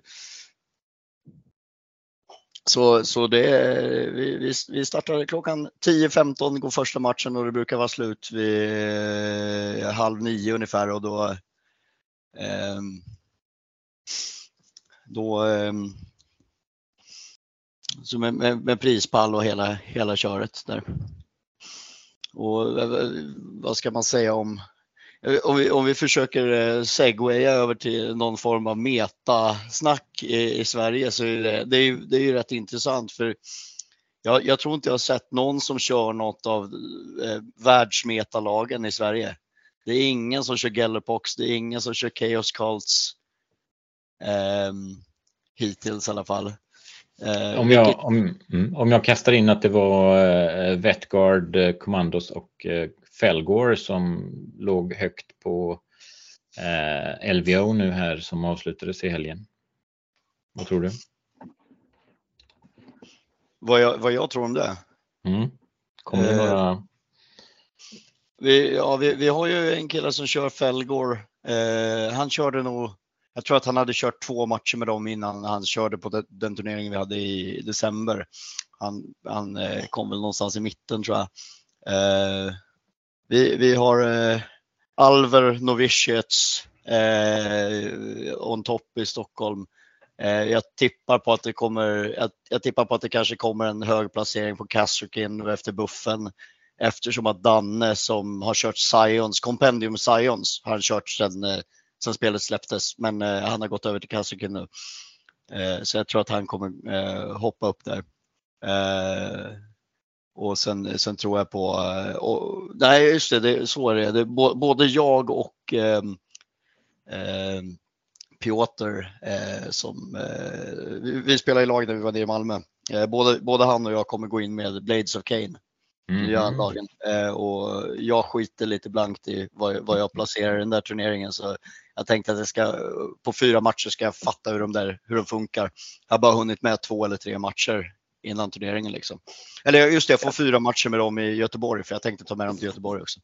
så, så det, vi, vi startar klockan 10.15 går första matchen och det brukar vara slut vid eh, halv nio ungefär och då eh, då eh, så med, med, med, prispall och hela, hela köret där. Och eh, vad ska man säga om om vi, om vi försöker eh, segwaya över till någon form av metasnack i, i Sverige så är det, det, är, det är ju rätt intressant för jag, jag, tror inte jag har sett någon som kör något av eh, världsmetalagen i Sverige. Det är ingen som kör Gellerpox, det är ingen som kör Chaos Cults eh, hittills i alla fall. Eh, om, jag, om, mm, om jag kastar in att det var eh, Vetgard, eh, Commandos och eh, Felgore som låg högt på eh, LVO nu här som avslutades i helgen. Vad tror du? Vad jag, vad jag tror om det? Mm. Kommer det några? Eh, vi, ja, vi, vi har ju en kille som kör Felgore. Eh, han körde nog, jag tror att han hade kört två matcher med dem innan han körde på den, turneringen vi hade i december. Han, han eh, kom väl någonstans i mitten tror jag. Eh, vi, vi har eh, Alver Noviciets eh, on top i Stockholm. Eh, jag tippar på att det kommer, jag, jag, tippar på att det kanske kommer en hög placering på Kastrukin efter buffen eftersom att Danne som har kört science, Compendium science har han kört sedan, eh, sedan spelet släpptes men eh, han har gått över till Kastrukin nu. Eh, så jag tror att han kommer eh, hoppa upp där. Eh, och sen, sen tror jag på, eh, och, nej just det, det, så är det. det både jag och eh, eh, Piotr eh, som, eh, vi, vi spelade i lag när vi var nere i Malmö. Eh, både, både han och jag kommer gå in med Blades of Cain. Mm. Nya lagen. och jag skiter lite blankt i vad, vad jag placerar i den där turneringen så jag tänkte att jag ska, på fyra matcher ska jag fatta hur de, där, hur de funkar. Jag har bara hunnit med två eller tre matcher innan turneringen. Liksom. Eller just det, jag får fyra matcher med dem i Göteborg för jag tänkte ta med dem till Göteborg också.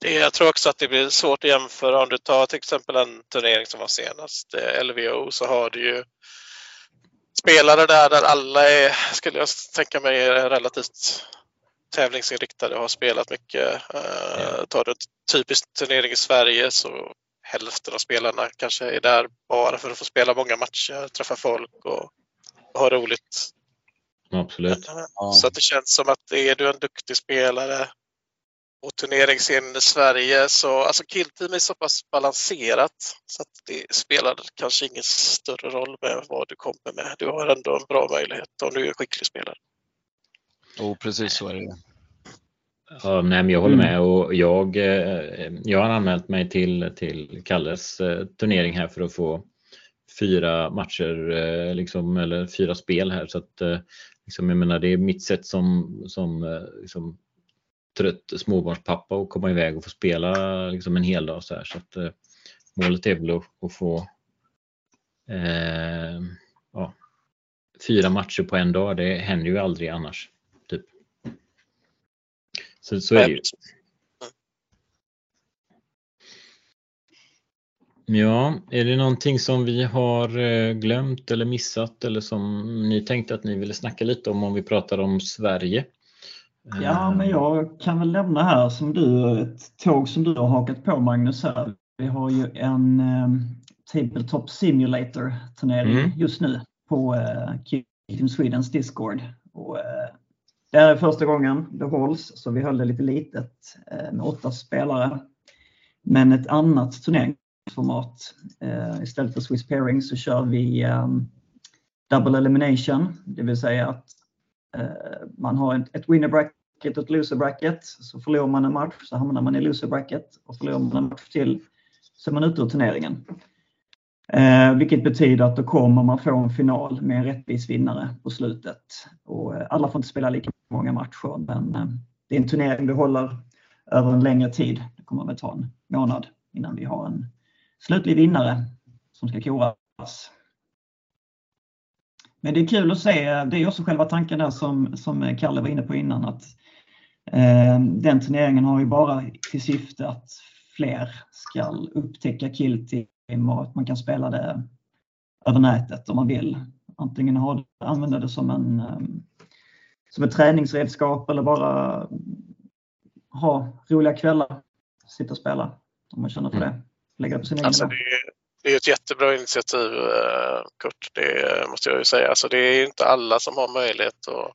Det, jag tror också att det blir svårt att jämföra om du tar till exempel en turnering som var senast, eh, LVO, så har du ju spelare där, där alla är, skulle jag tänka mig, är relativt tävlingsinriktade och har spelat mycket. Uh, tar du en typisk turnering i Sverige så hälften av spelarna kanske är där bara för att få spela många matcher, träffa folk och ha roligt. Absolut. Så att det känns som att är du en duktig spelare och turneringsscenen i Sverige så alltså killteam är så pass balanserat så att det spelar kanske ingen större roll med vad du kommer med. Du har ändå en bra möjlighet om du är skicklig spelare. Jo, precis så är det. Ja, nej, men jag håller med och jag, eh, jag har anmält mig till, till Kalles eh, turnering här för att få fyra matcher eh, liksom, eller fyra spel här så att eh, liksom, jag menar det är mitt sätt som, som eh, liksom, trött småbarnspappa att komma iväg och få spela liksom, en hel dag så här så att målet är väl att, att få eh, ja, fyra matcher på en dag. Det händer ju aldrig annars. Typ. Så, så är det ju. Ja, är det någonting som vi har eh, glömt eller missat eller som ni tänkte att ni ville snacka lite om om vi pratar om Sverige? Ja, men jag kan väl nämna här som du, ett tåg som du har hakat på Magnus här. Vi har ju en eh, Tabletop Simulator turnering mm. just nu på eh, Team Swedens Discord. Och, eh, det här är första gången det hålls, så vi höll det lite litet eh, med åtta spelare. Men ett annat turneringsformat. Eh, istället för Swiss Pairing så kör vi ehm, Double Elimination, det vill säga att eh, man har ett, winner bracket och ett loser bracket. Så förlorar man en match så hamnar man i loser bracket och förlorar man en match till så är man ute ur turneringen. Eh, vilket betyder att då kommer man få en final med en rättvis vinnare på slutet. Och eh, alla får inte spela lika många matcher men eh, det är en turnering vi håller över en längre tid. Det kommer väl ta en månad innan vi har en slutlig vinnare som ska koras. Men det är kul att se, det är också själva tanken där som, som Kalle var inne på innan att eh, den turneringen har ju bara till syfte att fler ska upptäcka Kilti och att man kan spela det över nätet om man vill. Antingen ha, använda det som, en, ehm, som ett träningsredskap eller bara ha roliga kvällar, sitta och spela om man känner för det. Lägga på sin egen alltså, det, är, det är ett jättebra initiativ eh, Kurt, det måste jag ju säga. Alltså, det är inte alla som har möjlighet att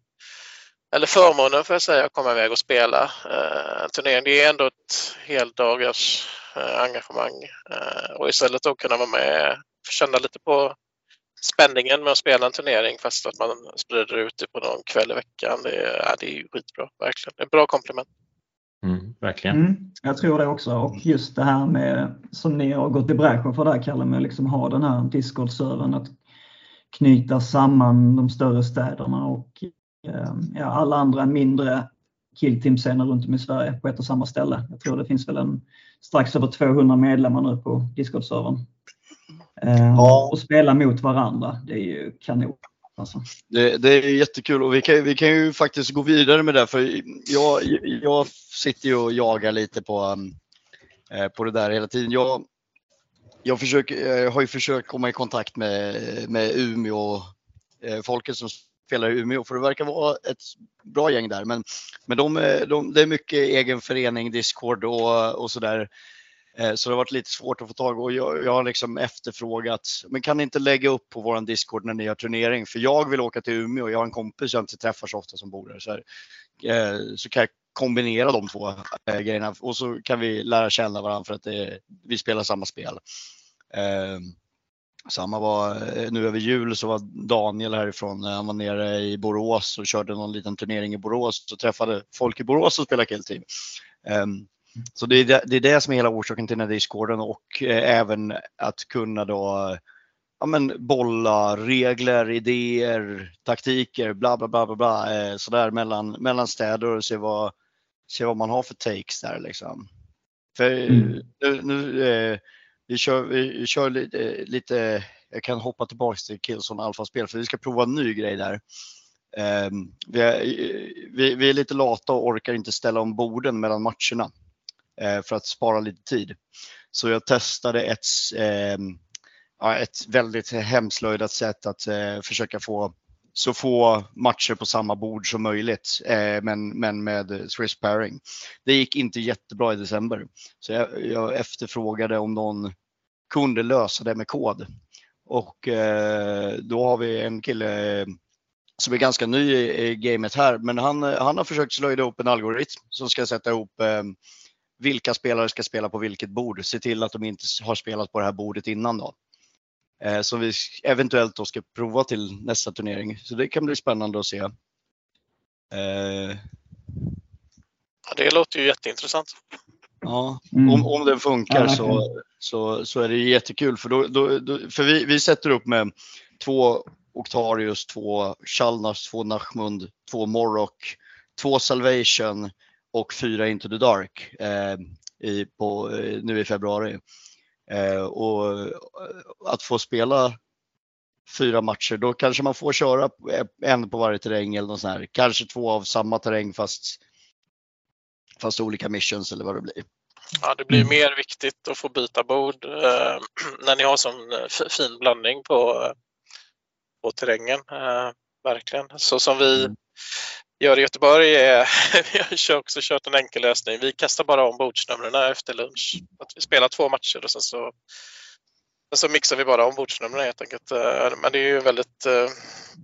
eller förmånen för att säga, att komma iväg och spela eh, turnering. Det är ändå ett heldagars Eh, engagemang eh, och istället då kunna vara med och känna lite på spänningen med att spela en turnering fast att man sprider ut det på någon kväll i veckan. Det är, ja, det är skitbra, verkligen. Det är ett bra komplement. Verkligen. Mm, jag tror det också och just det här med som ni har gått i bräschen för där Kalle med liksom ha den här Discord-servern att knyta samman de större städerna och eh, ja, alla andra mindre killteam-scener runt om i Sverige på ett och samma ställe. Jag tror det finns väl en strax över 200 medlemmar nu på Discord-servern. Eh, ja. Och spela mot varandra, det är ju kanon. Alltså. Det, det, är jättekul och vi kan, vi kan ju faktiskt gå vidare med det för jag, jag sitter ju och jagar lite på, um, eh, på det där hela tiden. Jag, jag, försöker, jag har ju försökt komma i kontakt med, med Umeå, eh, folket som spelar i Umeå för det verkar vara ett bra gäng där. Men, men de, eh, de, det är mycket egen förening, Discord och, och sådär. Eh, så det har varit lite svårt att få tag och jag, jag har liksom efterfrågat, men kan ni inte lägga upp på våran Discord när ni har turnering? För jag vill åka till Umeå, jag har en kompis jag inte träffar så ofta som bor där. Så, här, eh, så kan jag kombinera de två eh, grejerna och så kan vi lära känna varandra för att det, vi spelar samma spel. Ehm, samma var nu över jul så var Daniel härifrån, han var nere i Borås och körde någon liten turnering i Borås och träffade folk i Borås och spelade killteam. Um, så det är det, det är det som är hela orsaken till den här discorden och eh, även att kunna då ja, men bolla regler, idéer, taktiker, bla bla bla bla, bla eh, sådär mellan, mellan städer och se vad, se vad man har för takes där liksom. För mm. nu, nu eh, vi kör, vi kör lite, lite, jag kan hoppa tillbaka till Killzone Alpha-spel för vi ska prova en ny grej där. Um, vi, är, vi, vi, är, lite lata och orkar inte ställa om borden mellan matcherna Eh, för att spara lite tid. Så jag testade ett, ehm, ett väldigt hemslöjdat sätt att eh, försöka få så få matcher på samma bord som möjligt, eh, men, men med Swiss pairing. Det gick inte jättebra i december, så jag, jag efterfrågade om någon kunde lösa det med kod. Och eh, då har vi en kille eh, som är ganska ny i, gamet här, men han, han har försökt slöjda ihop en algoritm som ska sätta ihop eh, vilka spelare ska spela på vilket bord. Se till att de inte har spelat på det här bordet innan då. Eh, som vi eventuellt då ska prova till nästa turnering. Så det kan bli spännande att se. Eh, Ja, det låter ju jätteintressant. Ja, Mm. om, om den funkar Ja, så, så, så är det jättekul. För, då, då, då, för vi, vi sätter upp med två Octarius, två Chalnas, två Nachmund, två Morrock, två Salvation och fyra Into the Dark eh, i, på, eh, nu i februari. Eh, och att få spela fyra matcher, då kanske man får köra en på varje terräng eller något sånt här. Kanske två av samma terräng fast, fast olika missions eller vad det blir. Ja, det blir Mm. mer viktigt att få byta bord eh, när ni har sån fin blandning på, på terrängen. Eh, verkligen. Så som vi Mm gör i Göteborg är, eh, vi har också kört en enkel lösning. Vi kastar bara om bordsnumren efter lunch. Att vi spelar två matcher och sen så, så mixar vi bara om bordsnumren helt enkelt. Eh, Men det är ju en väldigt, eh,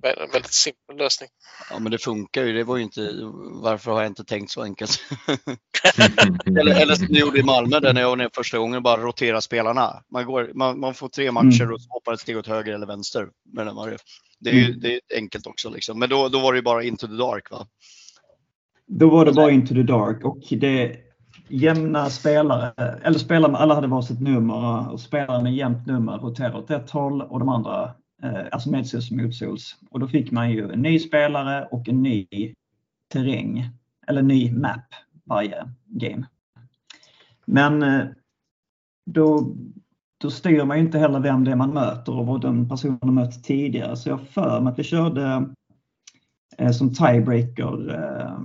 vä- väldigt simpel lösning. Ja men det funkar ju, det var ju inte, varför har jag inte tänkt så enkelt? eller, eller som ni gjorde i Malmö där när jag var nere första gången, bara rotera spelarna. Man, går, man, man får tre matcher Mm. och hoppar ett steg åt höger eller vänster. varje. Det är ju Mm. det är enkelt också liksom. Men då, då var det ju bara into the dark va? Då var det bara Into the Dark och det jämna spelare, eller spelare, alla hade varsitt nummer och spelare med jämnt nummer roterade åt ett håll och de andra, eh, alltså medsols och motsols. Och då fick man ju en ny spelare och en ny terräng, eller ny map varje game. Men eh, då, då styr man ju inte heller vem det är man möter och vad den personen har mött tidigare. Så jag har för mig att vi körde eh, som tiebreaker. Eh,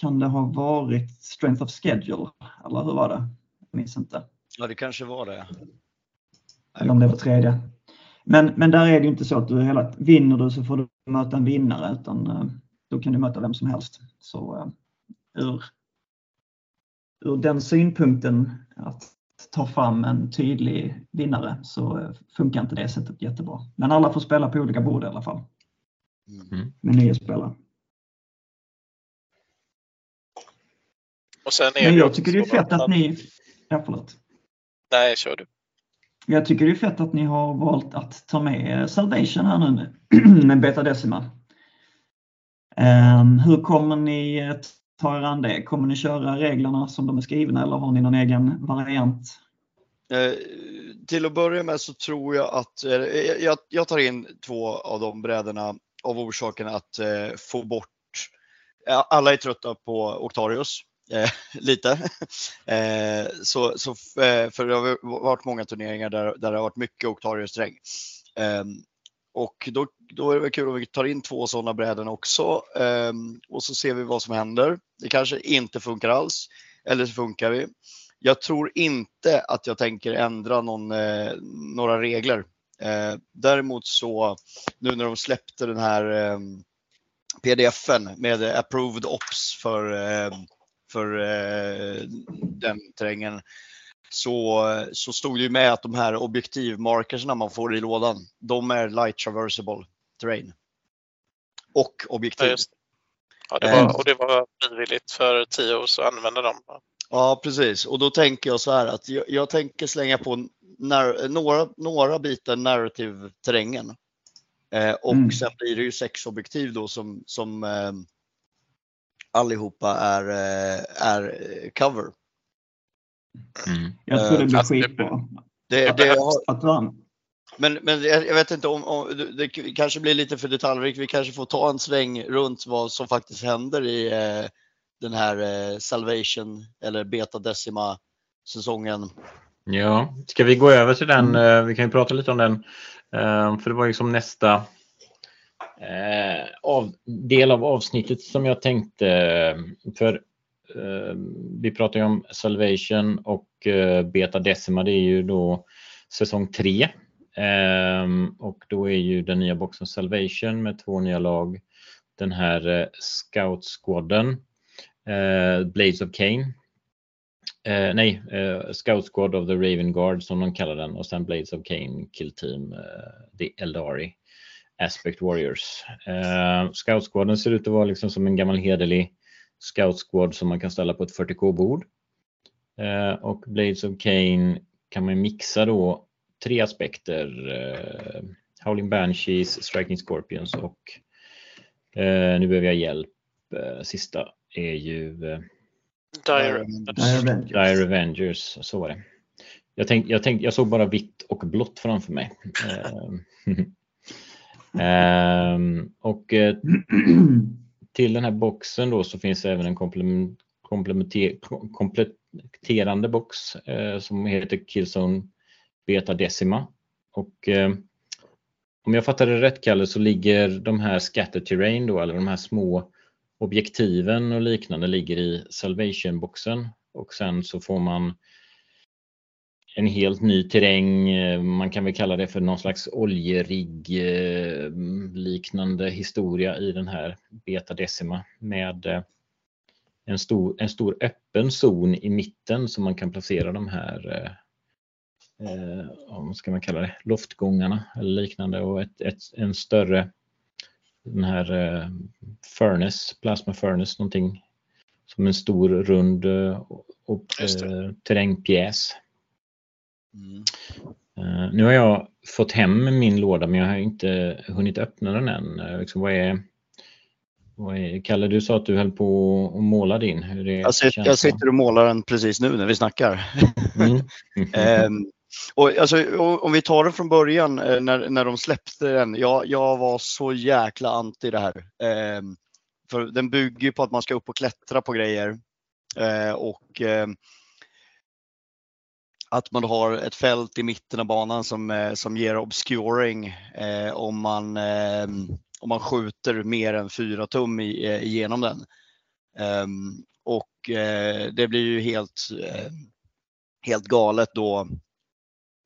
kan det ha varit Strength of Schedule? Eller hur var det? Jag minns inte. Ja det kanske var det. Eller om det var tredje. Men, men där är det ju inte så att du hela, vinner du så får du möta en vinnare utan eh, då kan du möta vem som helst. Så eh, ur, ur den synpunkten att ta fram en tydlig vinnare så eh, funkar inte det sättet jättebra. Men alla får spela på olika bord i alla fall Mm. med nya spelare. Och sen är Men jag tycker det är fett att ni... Ja, förlåt. Nej, kör du. Jag tycker det är fett att ni har valt att ta med Salvation här nu med, med Beta Decima. Ehm, hur kommer ni eh, ta er an det? Kommer ni köra reglerna som de är skrivna eller har ni någon egen variant? Eh, till att börja med så tror jag att eh, jag, jag tar in två av de brädorna av orsaken att eh, få bort, ja, alla är trötta på Octarius. Eh, lite. Eh, så, så, eh, för det har varit många turneringar där, där det har varit mycket Octarius-terräng. Eh, och då, då är det väl kul om vi tar in två sådana bräden också. Eh, och så ser vi vad som händer. Det kanske inte funkar alls. Eller så funkar vi. Jag tror inte att jag tänker ändra någon, eh, några regler. Eh, däremot så nu när de släppte den här eh, pdfen med approved ops för, eh, för eh, den terrängen så, så stod det ju med att de här objektivmarkerserna man får i lådan, de är light traversable terrain. Och Ja, objektiv. just det. Ja, det Eh. var, och det var frivilligt för tio år så använda dem. Ja, precis. Och då tänker jag så här att jag, jag tänker slänga på nar- några, några bitar narrative-terrängen. Eh, och Mm. sen blir det ju sex objektiv då som, som eh, allihopa är, eh, är eh, cover. Mm. Jag tror det blir det- skitbra. Det, det har, men men jag vet inte om, om det kanske blir lite för detaljrikt. Vi kanske får ta en sväng runt vad som faktiskt händer i eh, den här eh, Salvation eller Beta Decima säsongen. Ja, ska vi gå över till den? Mm. eh, Vi kan ju prata lite om den. eh, För det var ju som nästa eh, av, del av avsnittet som jag tänkte. Eh, för eh, vi pratar ju om Salvation och eh, Beta Decima. Det är ju då säsong 3. Ehm, och då är ju den nya boxen Salvation med två nya lag. Den här eh, Scout Squadden, eh, Blades of Cain Eh, nej, eh, Scout Squad of the Raven Guard som de kallar den och sen Blades of Cain, Kill Team, eh, The Eldari, Aspect Warriors. Eh, Scout Squaden ser ut att vara liksom som en gammal hederlig Scout Squad som man kan ställa på ett 40k-bord. Eh, och Blades of Cain kan man mixa då tre aspekter. Eh, Howling Banshees, Striking Scorpions och eh, nu behöver jag hjälp. Eh, sista är ju eh, Dire Dire Avengers. Dire Avengers, så var det. Jag, tänk, jag, tänk, jag såg bara vitt och blått framför mig. Ehm, och eh, till den här boxen då så finns även en komplement- kompletterande box eh, som heter Killzone Beta Decima. Och eh, om jag fattar det rätt Kalle så ligger de här scatter terrain då, eller de här små objektiven och liknande ligger i Salvation-boxen och sen så får man en helt ny terräng. eh, Man kan väl kalla det för någon slags oljerigg eh, liknande historia i den här Beta Decima med eh, en stor, en stor öppen zon i mitten som man kan placera de här eh, vad ska man kalla det, loftgångarna eller liknande och ett, ett, en större den här eh, furnace, plasma furnace någonting som en stor rund och, eh, terrängpjäs. Mm. Eh, nu har jag fått hem min låda men jag har inte hunnit öppna den än. Eh, liksom, vad är, vad är, Kalle, du sa att du höll på att måla din. Hur är Jag, sitter, jag sitter och målar den precis nu när vi snackar. Mm. Ehm, och alltså, om vi tar det från början eh, när, när de släppte den. Jag, jag var så jäkla anti det här. Ehm, för den bygger på att man ska upp och klättra på grejer. Eh, och ehm, att man har ett fält i mitten av banan som, eh, som ger obscuring eh, om, man, eh, om man skjuter mer än 4 tum i, eh, igenom den. Ehm, och eh, det blir ju helt, eh, helt galet då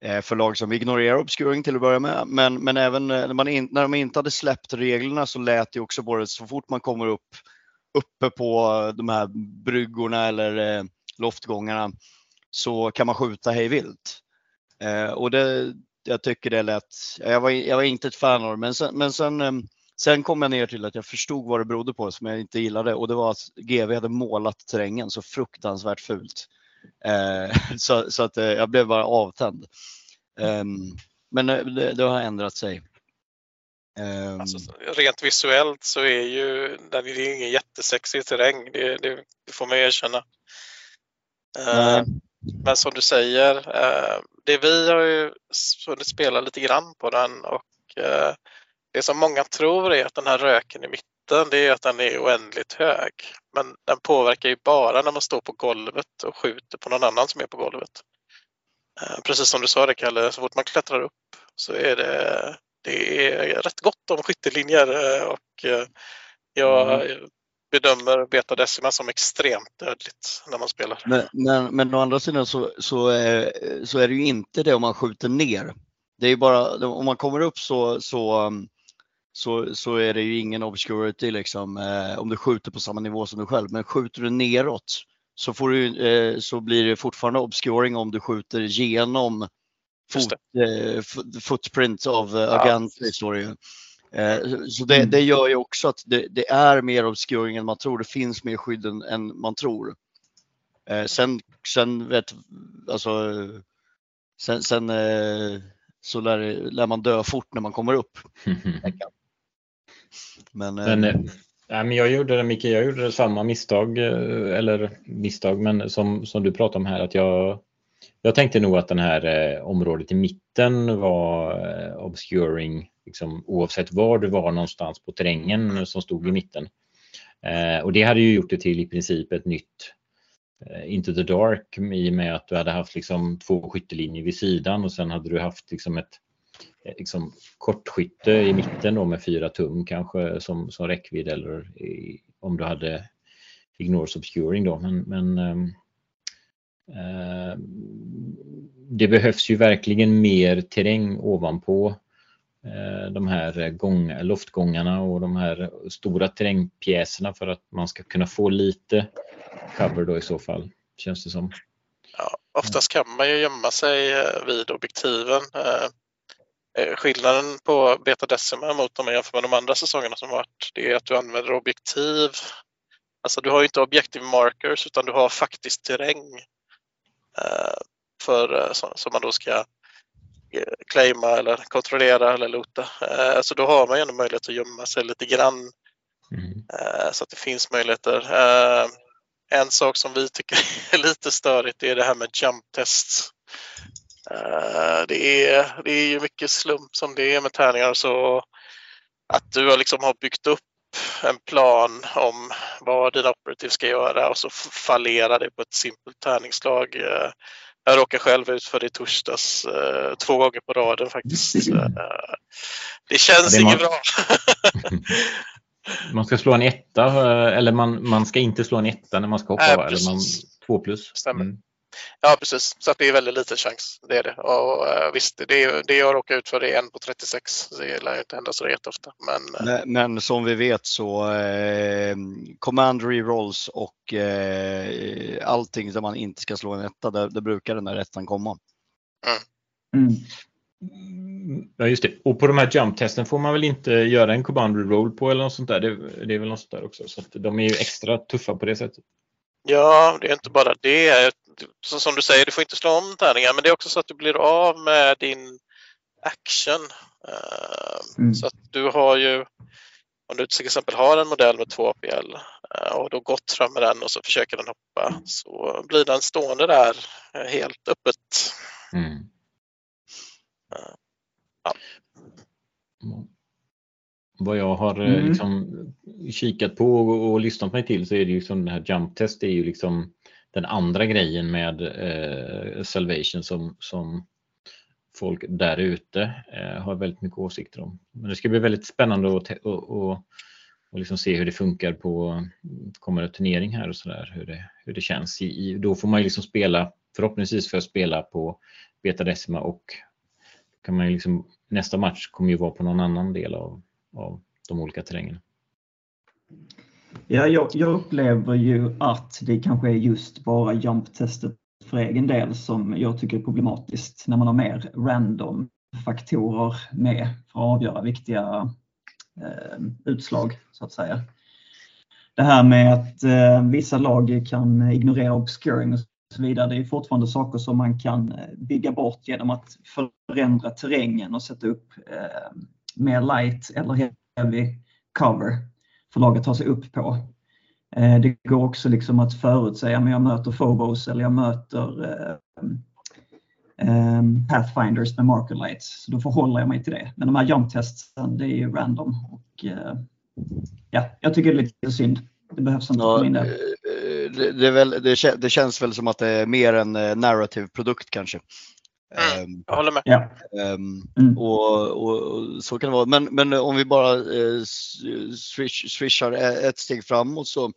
eh, för lag som ignorerar obscuring till att börja med. Men, men även eh, när, man in, när de inte hade släppt reglerna så lät det också på det så fort man kommer upp uppe på de här bryggorna eller eh, loftgångarna så kan man skjuta hej vilt. Eh, och det, jag tycker det lät, jag var, jag var inte ett fan av det, men sen, men sen, eh, sen kom jag ner till att jag förstod vad det berodde på som jag inte gillade och det var att GV hade målat terrängen så fruktansvärt fult. Eh, så, så att eh, jag blev bara avtänd. Ehm, men eh, det, det har ändrat sig. Ehm, Alltså, rent visuellt så är ju den är ingen jättesexig terräng, det, det, det får man erkänna. Nej. Men som du säger, eh, det vi har ju hunnit spela lite grann på den och eh, det som många tror är att den här röken i mitten, det är att den är oändligt hög. Men den påverkar ju bara när man står på golvet och skjuter på någon annan som är på golvet. Eh, Precis som du sa det Kalle, så fort man klättrar upp så är det, det är rätt gott om skyttelinjer eh, och eh, jag mm bedömer Beta Decima som extremt dödligt när man spelar. Men, men, men å andra sidan så, så, eh, så är det ju inte det om man skjuter ner. Det är ju bara om man kommer upp så, så, um, så, så är det ju ingen obscurity liksom, eh, om du skjuter på samma nivå som du själv. Men skjuter du neråt så, får du, eh, så blir det fortfarande obscuring om du skjuter genom fot, eh, fo- footprint av uh, Ja. Står det ju. Eh, Så det, det gör ju också att det, det är mer obscuring än man tror. Det finns mer skydd än, än man tror. Eh, sen, sen vet, alltså, sen, sen eh, så lär, lär man dö fort när man kommer upp. Men, Men, eh, nej, men jag gjorde det, Micke, jag gjorde samma misstag, eller misstag, men som, som du pratade om här, att jag, jag tänkte nog att den här eh, området i mitten var eh, obscuring, liksom, oavsett var du var någonstans på terrängen som stod i mitten. Eh, och det hade ju gjort det till i princip ett nytt eh, Into the Dark i och med att du hade haft liksom två skyttelinjer vid sidan och sen hade du haft liksom ett eh, liksom kortskytte i mitten då med fyra tum kanske som, som räckvidd eller i, om du hade Ignores Obscuring då. Men, men ehm, eh, Eh, det behövs ju verkligen mer terräng ovanpå eh, de här gång, loftgångarna och de här stora terrängpjäserna för att man ska kunna få lite cover då i så fall, känns det som. Ja, oftast kan man ju gömma sig eh, vid objektiven. Skillnaden på Beta Decima mot om man jämför med de andra säsongerna som varit, det är att du använder objektiv. Alltså du har ju inte objektiv markers utan du har faktiskt terräng för, eh, som, som man då ska eh, claima eller kontrollera eller loota. Eh, Så då har man ju ändå möjlighet att gömma sig lite grann Mm. Eh, så att det finns möjligheter. Eh, en sak som vi tycker är lite störigt är det här med jump tests. Det, är, det är ju mycket slump som det är med tärningar så att du har liksom har byggt upp en plan om vad dina operativ ska göra och så fallerar det på ett simpelt tärningsslag. Uh, jag råkade själv ut för det i torsdags uh, två gånger på raden faktiskt. det känns det inget bra. Man ska slå en etta eller man, man ska inte slå en etta när man ska hoppa? Äh, eller man, två plus? Stämmer. Mm. Ja precis, så att det är väldigt liten chans. Det är det. Och uh, visst, det, det jag råkar ut för är en på 36. Det lär inte hända så jätteofta. Men, uh... men, men, som vi vet så eh, command rerolls och eh, allting som man inte ska slå en etta, där, där brukar den där ettan komma. Mm. Mm. Ja just det. Och på de här jump-testen får man väl inte göra en command roll på eller något sånt där. Det, det är väl något sånt där också. Så att de är ju extra tuffa på det sättet. Ja, det är inte bara det. Så som du säger, du får inte slå om tärningar, men det är också så att du blir av med din action. Eh, mm. Så att du har ju, om du till exempel har en modell med två APL eh, och då gått fram med den och så försöker den hoppa så blir den stående där eh, helt öppet. Mm. Ja. Vad jag har mm. liksom kikat på och, och, lyssnat mig till så är det ju som den här jump test det är ju liksom den andra grejen med eh, Salvation som, som folk där ute eh, har väldigt mycket åsikter om. Men det ska bli väldigt spännande att och, och, och liksom se hur det funkar på kommande turnering här och så där, hur det, hur det känns. I, i, då får man ju liksom spela, förhoppningsvis för att spela på Beta Decima och kan man ju liksom, nästa match kommer ju vara på någon annan del av, av de olika terrängerna. Ja, jag, jag, upplever ju att det kanske är just bara jump-testet för egen del som jag tycker är problematiskt när man har mer random faktorer med för att avgöra viktiga eh, utslag så att säga. Det här med att eh, vissa lag kan ignorera obscuring och så vidare, det är fortfarande saker som man kan eh, bygga bort genom att förändra terrängen och sätta upp eh, mer light eller heavy cover för laget att ta sig upp på. Eh, det går också liksom att förutsäga, men jag möter Phobos eller jag möter eh, eh, Pathfinders med marker lights. Så då förhåller jag mig till det. Men de här jump testen, det är ju random. Och, ja, jag tycker det är lite synd. Det behövs inte ja, min det, det, väl, det, det, känns väl som att det är mer en narrativ produkt kanske. Mm, ehm, jag håller med. Ja. Um, mm. och, och, och, så kan det vara. Men, men om vi bara eh, swish, swishar ett steg framåt så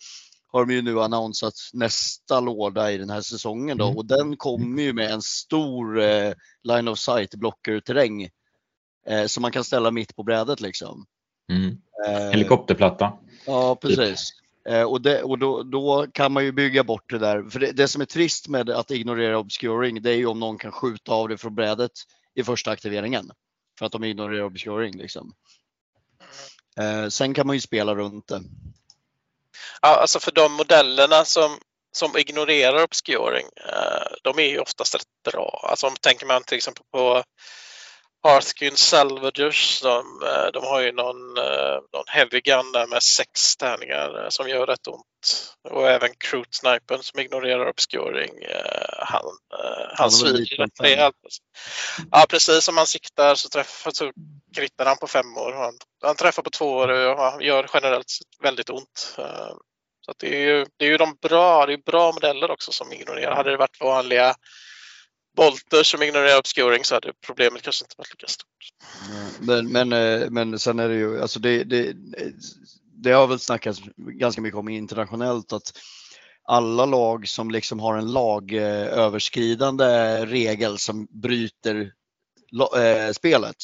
har de ju nu annonsat nästa låda i den här säsongen då, mm. och den kommer ju med en stor eh, line of sight blockerterräng eh, som man kan ställa mitt på brädet liksom. Mm. Eh, Helikopterplatta. Ja, precis. Eh, och, det, och då, då, kan man ju bygga bort det där. För det, det, som är trist med att ignorera obscuring, det är ju om någon kan skjuta av det från brädet i första aktiveringen. För att de ignorerar obscuring liksom. Eh, sen kan man ju spela runt det. Ja, alltså för de modellerna som, som ignorerar obscuring, eh, de är ju oftast rätt bra. Alltså om tänker man till exempel på Hearthkin Salvagers, de, eh, de har ju någon, eh, någon heavy gun där med sex tärningar eh, som gör rätt ont. Och även Crute Snipern som ignorerar obscuring. Han, han sviker rätt rejält. Ja precis, om man siktar så, träffar, så krittar han på fem år. Han, han träffar på två år och han gör generellt väldigt ont. Så det är ju, det är ju de bra, det är bra modeller också som ignorerar. Hade det varit vanliga Bolter som ignorerar obscuring så hade problemet kanske inte varit lika stort. Men, men, eh, men sen är det ju, alltså det, det, det har väl snackats ganska mycket om internationellt att alla lag som liksom har en lagöverskridande regel som bryter äh, spelet.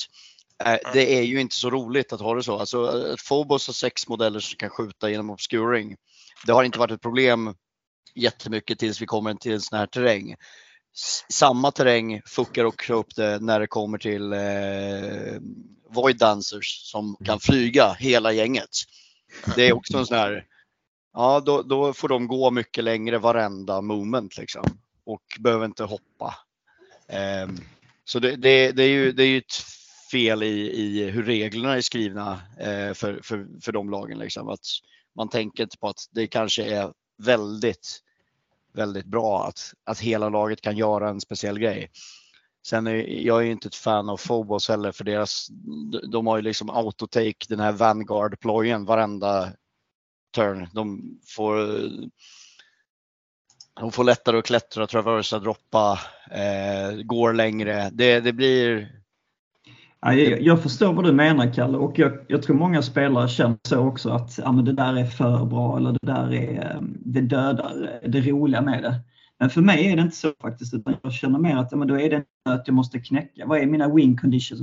Äh, det är ju inte så roligt att ha det så. Alltså, att Phobos har sex modeller som kan skjuta genom obscuring. Det har inte varit ett problem jättemycket tills vi kommer till en sån här terräng samma terräng fuckar också upp det när det kommer till eh, Void Dancers som kan flyga hela gänget. Det är också en sån här, ja då, då får de gå mycket längre varenda moment liksom och behöver inte hoppa. Eh, så det, det, det, är ju, det är ju ett fel i, i hur reglerna är skrivna eh, för, för, för de lagen. Liksom. Att man tänker inte på att det kanske är väldigt, väldigt bra att, att hela laget kan göra en speciell grej. Sen är jag är inte ett fan av Phobos heller för deras, de har ju liksom autotake, den här Vanguard-plojen varenda turn. De får, de får lättare att klättra, traversa, droppa, eh, går längre. Det, det blir jag, jag, förstår vad du menar Kalle och jag, jag, tror många spelare känner så också att ja, men det där är för bra eller det där är, ehm, det dödar det roliga med det. Men för mig är det inte så faktiskt utan jag känner mer att ja, men då är det att jag måste knäcka. Vad är mina win conditions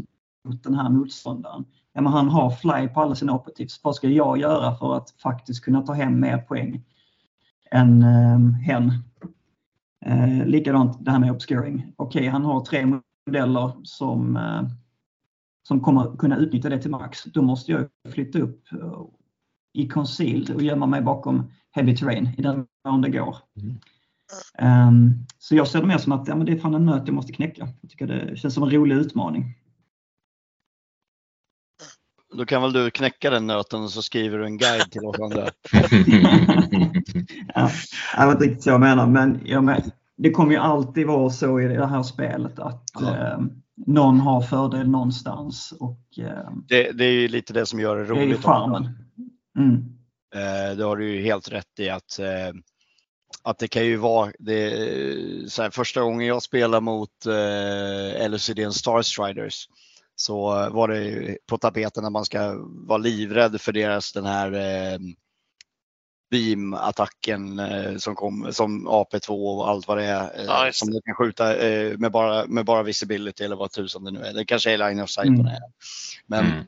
mot den här motståndaren? Ja, men han har fly på alla sina operatives. Vad ska jag göra för att faktiskt kunna ta hem mer poäng än eh, hen? Eh, likadant det här med obscuring. Okej, okay, han har tre modeller som eh, som kommer kunna utnyttja det till max, då måste jag flytta upp eh, i concealed och gömma mig bakom heavy terrain i den mån det går. Mm. Um, så jag ser det mer som att ja, men det är fan en nöt jag måste knäcka. Jag tycker det känns som en rolig utmaning. Då kan väl du knäcka den nöten och så skriver du en guide till oss andra. ja, det var inte riktigt så jag menar, men jag men, det kommer ju alltid vara så i det här spelet att ja. um, någon har fördel någonstans. Och, eh, det, det, är ju lite det som gör det roligt. Det är charmen. Mm. Eh, det har du ju helt rätt i att, eh, att det kan ju vara det, så här, första gången jag spelade mot eh, LCD Star Striders så var det på tapeten att man ska vara livrädd för deras den här beam-attacken eh, som, kom, som AP2 och allt vad det är. Eh, nice. Som du kan skjuta eh, med, bara, med bara visibility eller vad tusan det nu är. Det kanske är line of sight mm. på det. Men, mm.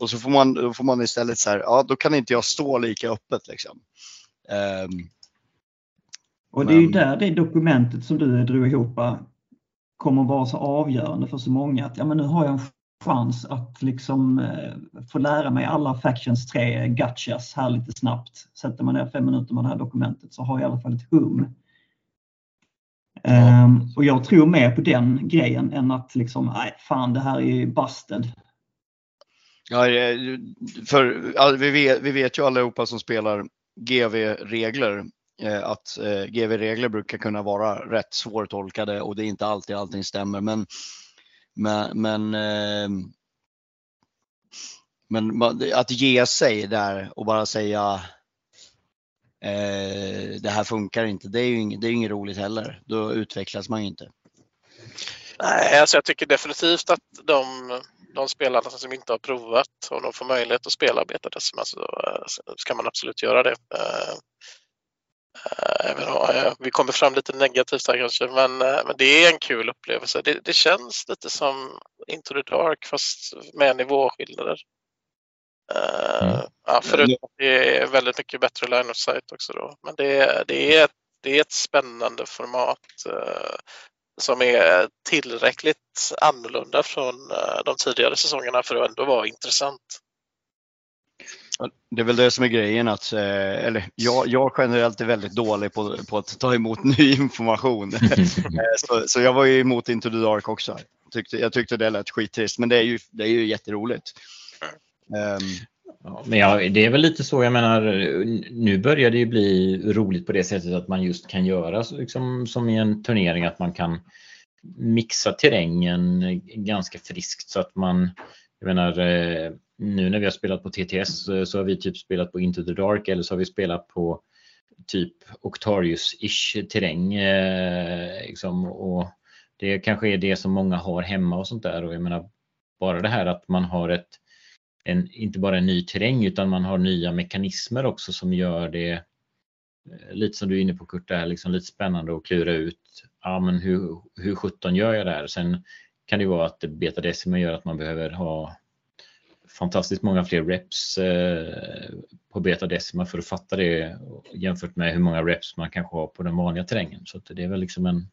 Och så får man, då får man istället så här, ja då kan inte jag stå lika öppet liksom. Um, och det är ju där det dokumentet som du drog ihop kommer vara så avgörande för så många. Att ja, men nu har jag en chans att liksom eh, få lära mig alla Factions tre gotchas här lite snabbt. Sätter man ner fem minuter med det här dokumentet så har jag i alla fall ett hum. Um, och jag tror mer på den grejen än att liksom, nej fan det här är ju busted. Ja, för vi vet, vi vet ju allihopa som spelar GV-regler eh, att eh, GV-regler brukar kunna vara rätt svårtolkade och det är inte alltid allting stämmer. Men men, men, eh, men att ge sig där och bara säga eh, det här funkar inte, det är ju inget, det är inget roligt heller. Då utvecklas man ju inte. Nej, alltså jag tycker definitivt att de, de spelarna som inte har provat, om de får möjlighet att spela betadecimal så eh, ska man absolut göra det. Eh, Eh, vi kommer fram lite negativt här kanske, men, eh, men det är en kul upplevelse. Det, det känns lite som Into the Dark fast med nivåskillnader. Eh, mm. Ja, förutom att det är väldigt mycket bättre line of sight också då. Men det, det, är, det är ett spännande format som är tillräckligt annorlunda från de tidigare säsongerna för att ändå vara intressant. Det är väl det som är grejen att, eh, eller jag, jag generellt är väldigt dålig på, på att ta emot ny information. Eh, så, så, jag var ju emot Into the Dark också. Tyckte, jag tyckte det lät skittrist, men det är ju, det är ju jätteroligt. Um, ja, men ja, det är väl lite så, jag menar, nu börjar det ju bli roligt på det sättet att man just kan göra liksom, som i en turnering, att man kan mixa terrängen ganska friskt så att man, jag menar, eh, nu när vi har spelat på TTS eh, så har vi typ spelat på Into the Dark eller så har vi spelat på typ Octarius-ish terräng. Eh, liksom, och det kanske är det som många har hemma och sånt där. Och jag menar, bara det här att man har ett, en, inte bara en ny terräng utan man har nya mekanismer också som gör det eh, lite som du är inne på Kurt, där, liksom lite spännande att klura ut. Ja, men hur, hur 17 gör jag det här? Sen kan det vara att Beta Decimer gör att man behöver ha fantastiskt många fler reps eh, på beta decima för att fatta det jämfört med hur många reps man kanske har på den vanliga terrängen. Så det är väl liksom en,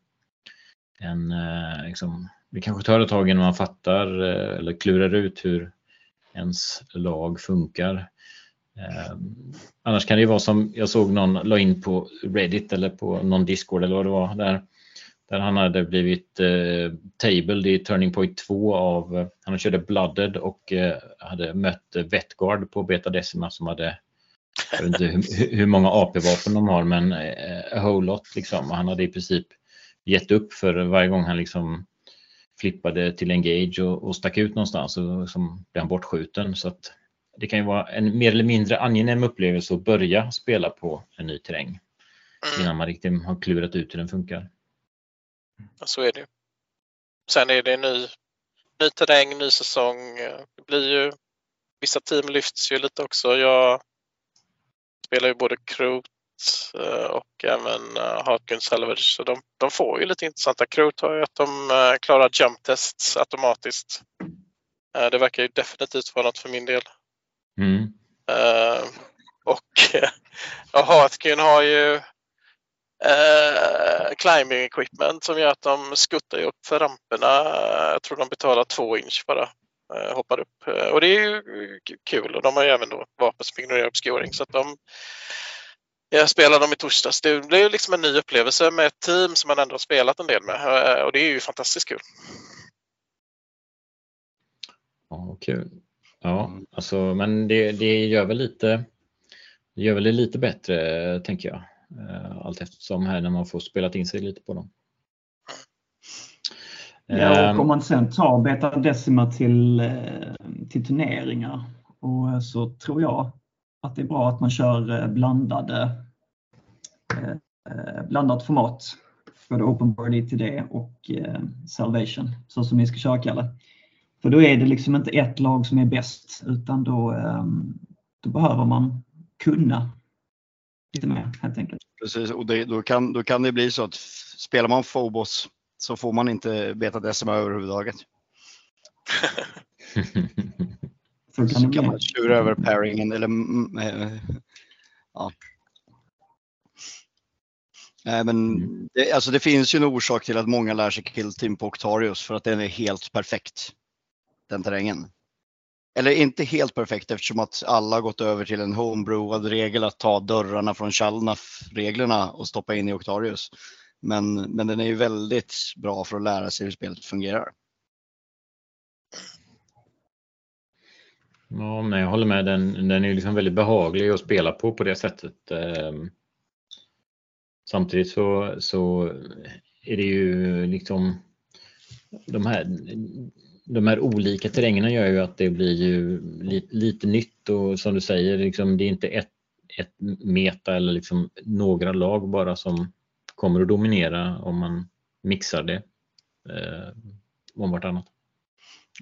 en eh, liksom, det kanske tar ett tag innan man fattar eh, eller klurar ut hur ens lag funkar. Annars kan det ju vara som jag såg någon la in på Reddit eller på någon Discord eller vad det var där där han hade blivit eh, tabled i Turning Point 2 av, eh, han körde Blooded och eh, hade mött Vetgard på Beta Decima som hade jag vet inte hur, hur många AP-vapen de har, men eh, a whole lot liksom. Och han hade i princip gett upp för varje gång han liksom flippade till engage och, och stack ut någonstans och som blev han bortskjuten. Så att det kan ju vara en mer eller mindre angenäm upplevelse att börja spela på en ny terräng Mm. innan man riktigt har klurat ut hur den funkar. Ja, så är det ju. Sen är det ny, ny terräng, ny säsong. Det blir ju, vissa team lyfts ju lite också. Jag spelar ju både Kroot eh, och även eh, Harkins Salvage. Så de, de får ju lite intressanta. Kroot har ju att de eh, klarar jump tests automatiskt. Det verkar ju definitivt vara något för min del. Mm. Och ja, Hartkin har ju eh, climbing equipment som gör att de skuttar upp för ramperna. Jag tror de betalar två inch bara. Eh, hoppar upp. Eh, och det är ju kul och de har ju även då vapen som ignorerar obscuring. Så att de, jag spelade dem i torsdags. Det blir ju liksom en ny upplevelse med ett team som man ändå har spelat en del med. Eh, och det är ju fantastiskt kul. Ja, kul. Ja, alltså, men det, det gör väl lite det gör väl det lite bättre, tänker jag. Eh, Allt eftersom här när man får spelat in sig lite på dem. Ja, Ehm, och om man sen tar Beta Decima till, eh, till turneringar och så tror jag att det är bra att man kör eh, blandade, blandat format. Både Open Board ITD och eh, Salvation, så som ni ska köra Kalle. För då är det liksom inte ett lag som är bäst utan då, eh, då behöver man kunna lite mer helt enkelt. Precis, och det, då, kan, då kan det bli så att spelar man Phobos så får man inte beta decima överhuvudtaget. Så kan Så kan man tjura över pairingen eller eh, ja. Nej, men Mm. det, alltså det finns ju en orsak till att många lär sig Kill Team på Octarius för att den är helt perfekt. Den terrängen. Eller inte helt perfekt eftersom att alla har gått över till en homebrewad regel att ta dörrarna från Chalnaf-reglerna och stoppa in i Octarius. Men, men den är ju väldigt bra för att lära sig hur spelet fungerar. Ja, men jag håller med. Den, den är ju liksom väldigt behaglig att spela på på det sättet. Ehm, samtidigt så, så är det ju liksom de här, de här olika terrängerna gör ju att det blir ju lite, lite nytt och som du säger, liksom, det är inte ett, ett meta eller liksom några lag bara som kommer att dominera om man mixar det eh, om vartannat.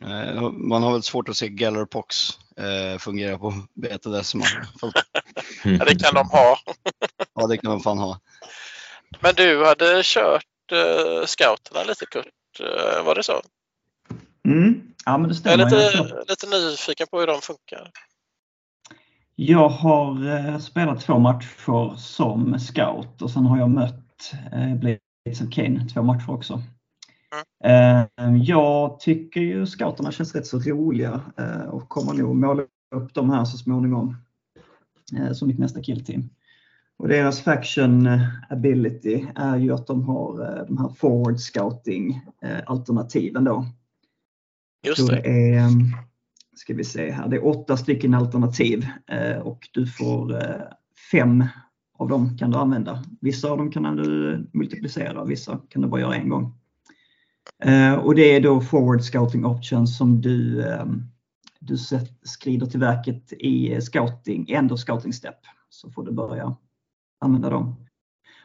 Eh, Man har väl svårt att se Gellerpox eh, fungera på beta decimal. Fast, Ja, det kan de ha. Ja, det kan de fan ha. Men du hade kört uh, scouterna lite Kurt, uh, var det så? Mm. Ja, men det Jag är. Jag lite, lite nyfiken på hur de funkar. Jag har eh, spelat två matcher som scout och sen har jag mött eh, Blades of Kane två matcher också. Eh, jag tycker ju scouterna känns rätt så roliga eh, och kommer nog måla upp dem här så småningom som mitt nästa killteam. Och deras faction ability är ju att de har de här forward scouting alternativen då. Just det. det är, um, ska vi se här, det är åtta stycken alternativ eh, och du får eh, fem av dem kan du använda. Vissa av dem kan du multiplicera, vissa kan du bara göra en gång. Eh, Och det är då forward scouting options som du, eh, du skrider till verket i scouting, of scouting step. Så får du börja använda dem.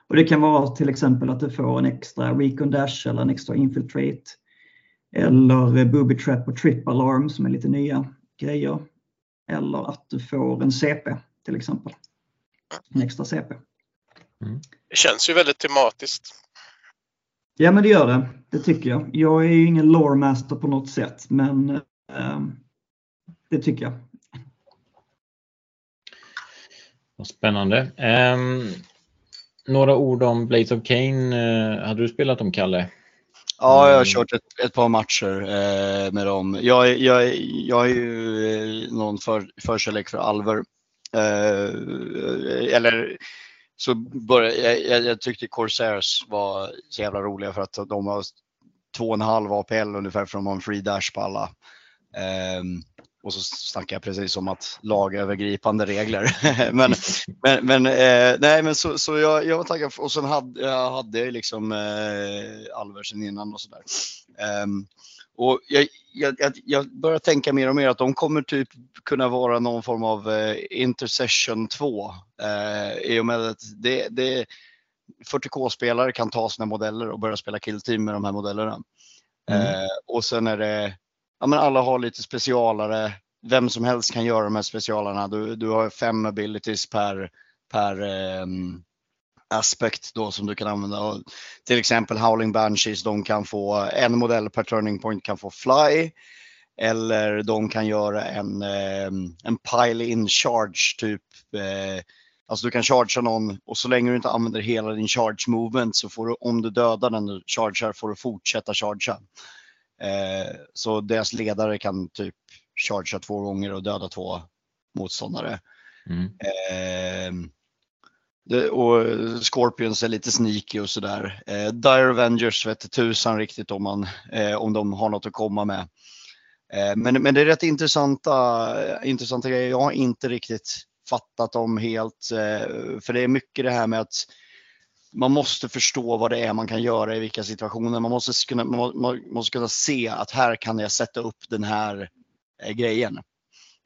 Och det kan vara till exempel att du får en extra recon dash eller en extra infiltrate. Eller eh, booby trap och trip alarm som är lite nya grejer. Eller att du får en CP till exempel. En extra CP. Det känns ju väldigt tematiskt. Ja men det gör det. Det tycker jag. Jag är ju ingen lore master på något sätt men eh, det tycker jag. Vad spännande. Ehm, några ord om Blades of Kane. Eh, hade du spelat dem, Kalle? Ja, jag har Mm. kört ett, ett par matcher eh, med dem. Jag, jag, jag är ju eh, någon för, förkärlek för Alver. Eh, eller så började, jag, jag, tyckte Corsairs var så jävla roliga för att de har två och en halv APL ungefär för de har en free dash på alla. Ehm, och så snackar jag precis om att lagövergripande regler. men men, men eh, nej, men så, så jag, jag var taggad. Och sen hade jag hade liksom eh, Alversen innan och sådär. Um, och jag, jag, jag börjar tänka mer och mer att de kommer typ kunna vara någon form av eh, intercession 2. Eh, I och med att det, det 40K-spelare kan ta sina modeller och börja spela killteam med de här modellerna. Mm. Eh, och sen är det, ja men alla har lite specialare. Vem som helst kan göra de här specialarna. Du, du har fem abilities per, per um, aspekt då som du kan använda. Och till exempel Howling Banshees, de kan få en modell per turning point kan få fly. Eller de kan göra en, ehm, en pile in charge typ. Eh, alltså du kan chargea någon och så länge du inte använder hela din charge movement så får du, om du dödar den du chargear får du fortsätta chargea. Eh, så deras ledare kan typ chargea två gånger och döda två motståndare. Mm. Eh, det, och Scorpions är lite sneaky och sådär. Eh, Dire Avengers vet tusan riktigt om, man, eh, om de har något att komma med. Eh, men, men det är rätt intressanta, intressanta grejer. Jag har inte riktigt fattat dem helt. Eh, för det är mycket det här med att man måste förstå vad det är man kan göra i vilka situationer. Man måste kunna, man måste kunna se att här kan jag sätta upp den här eh, grejen.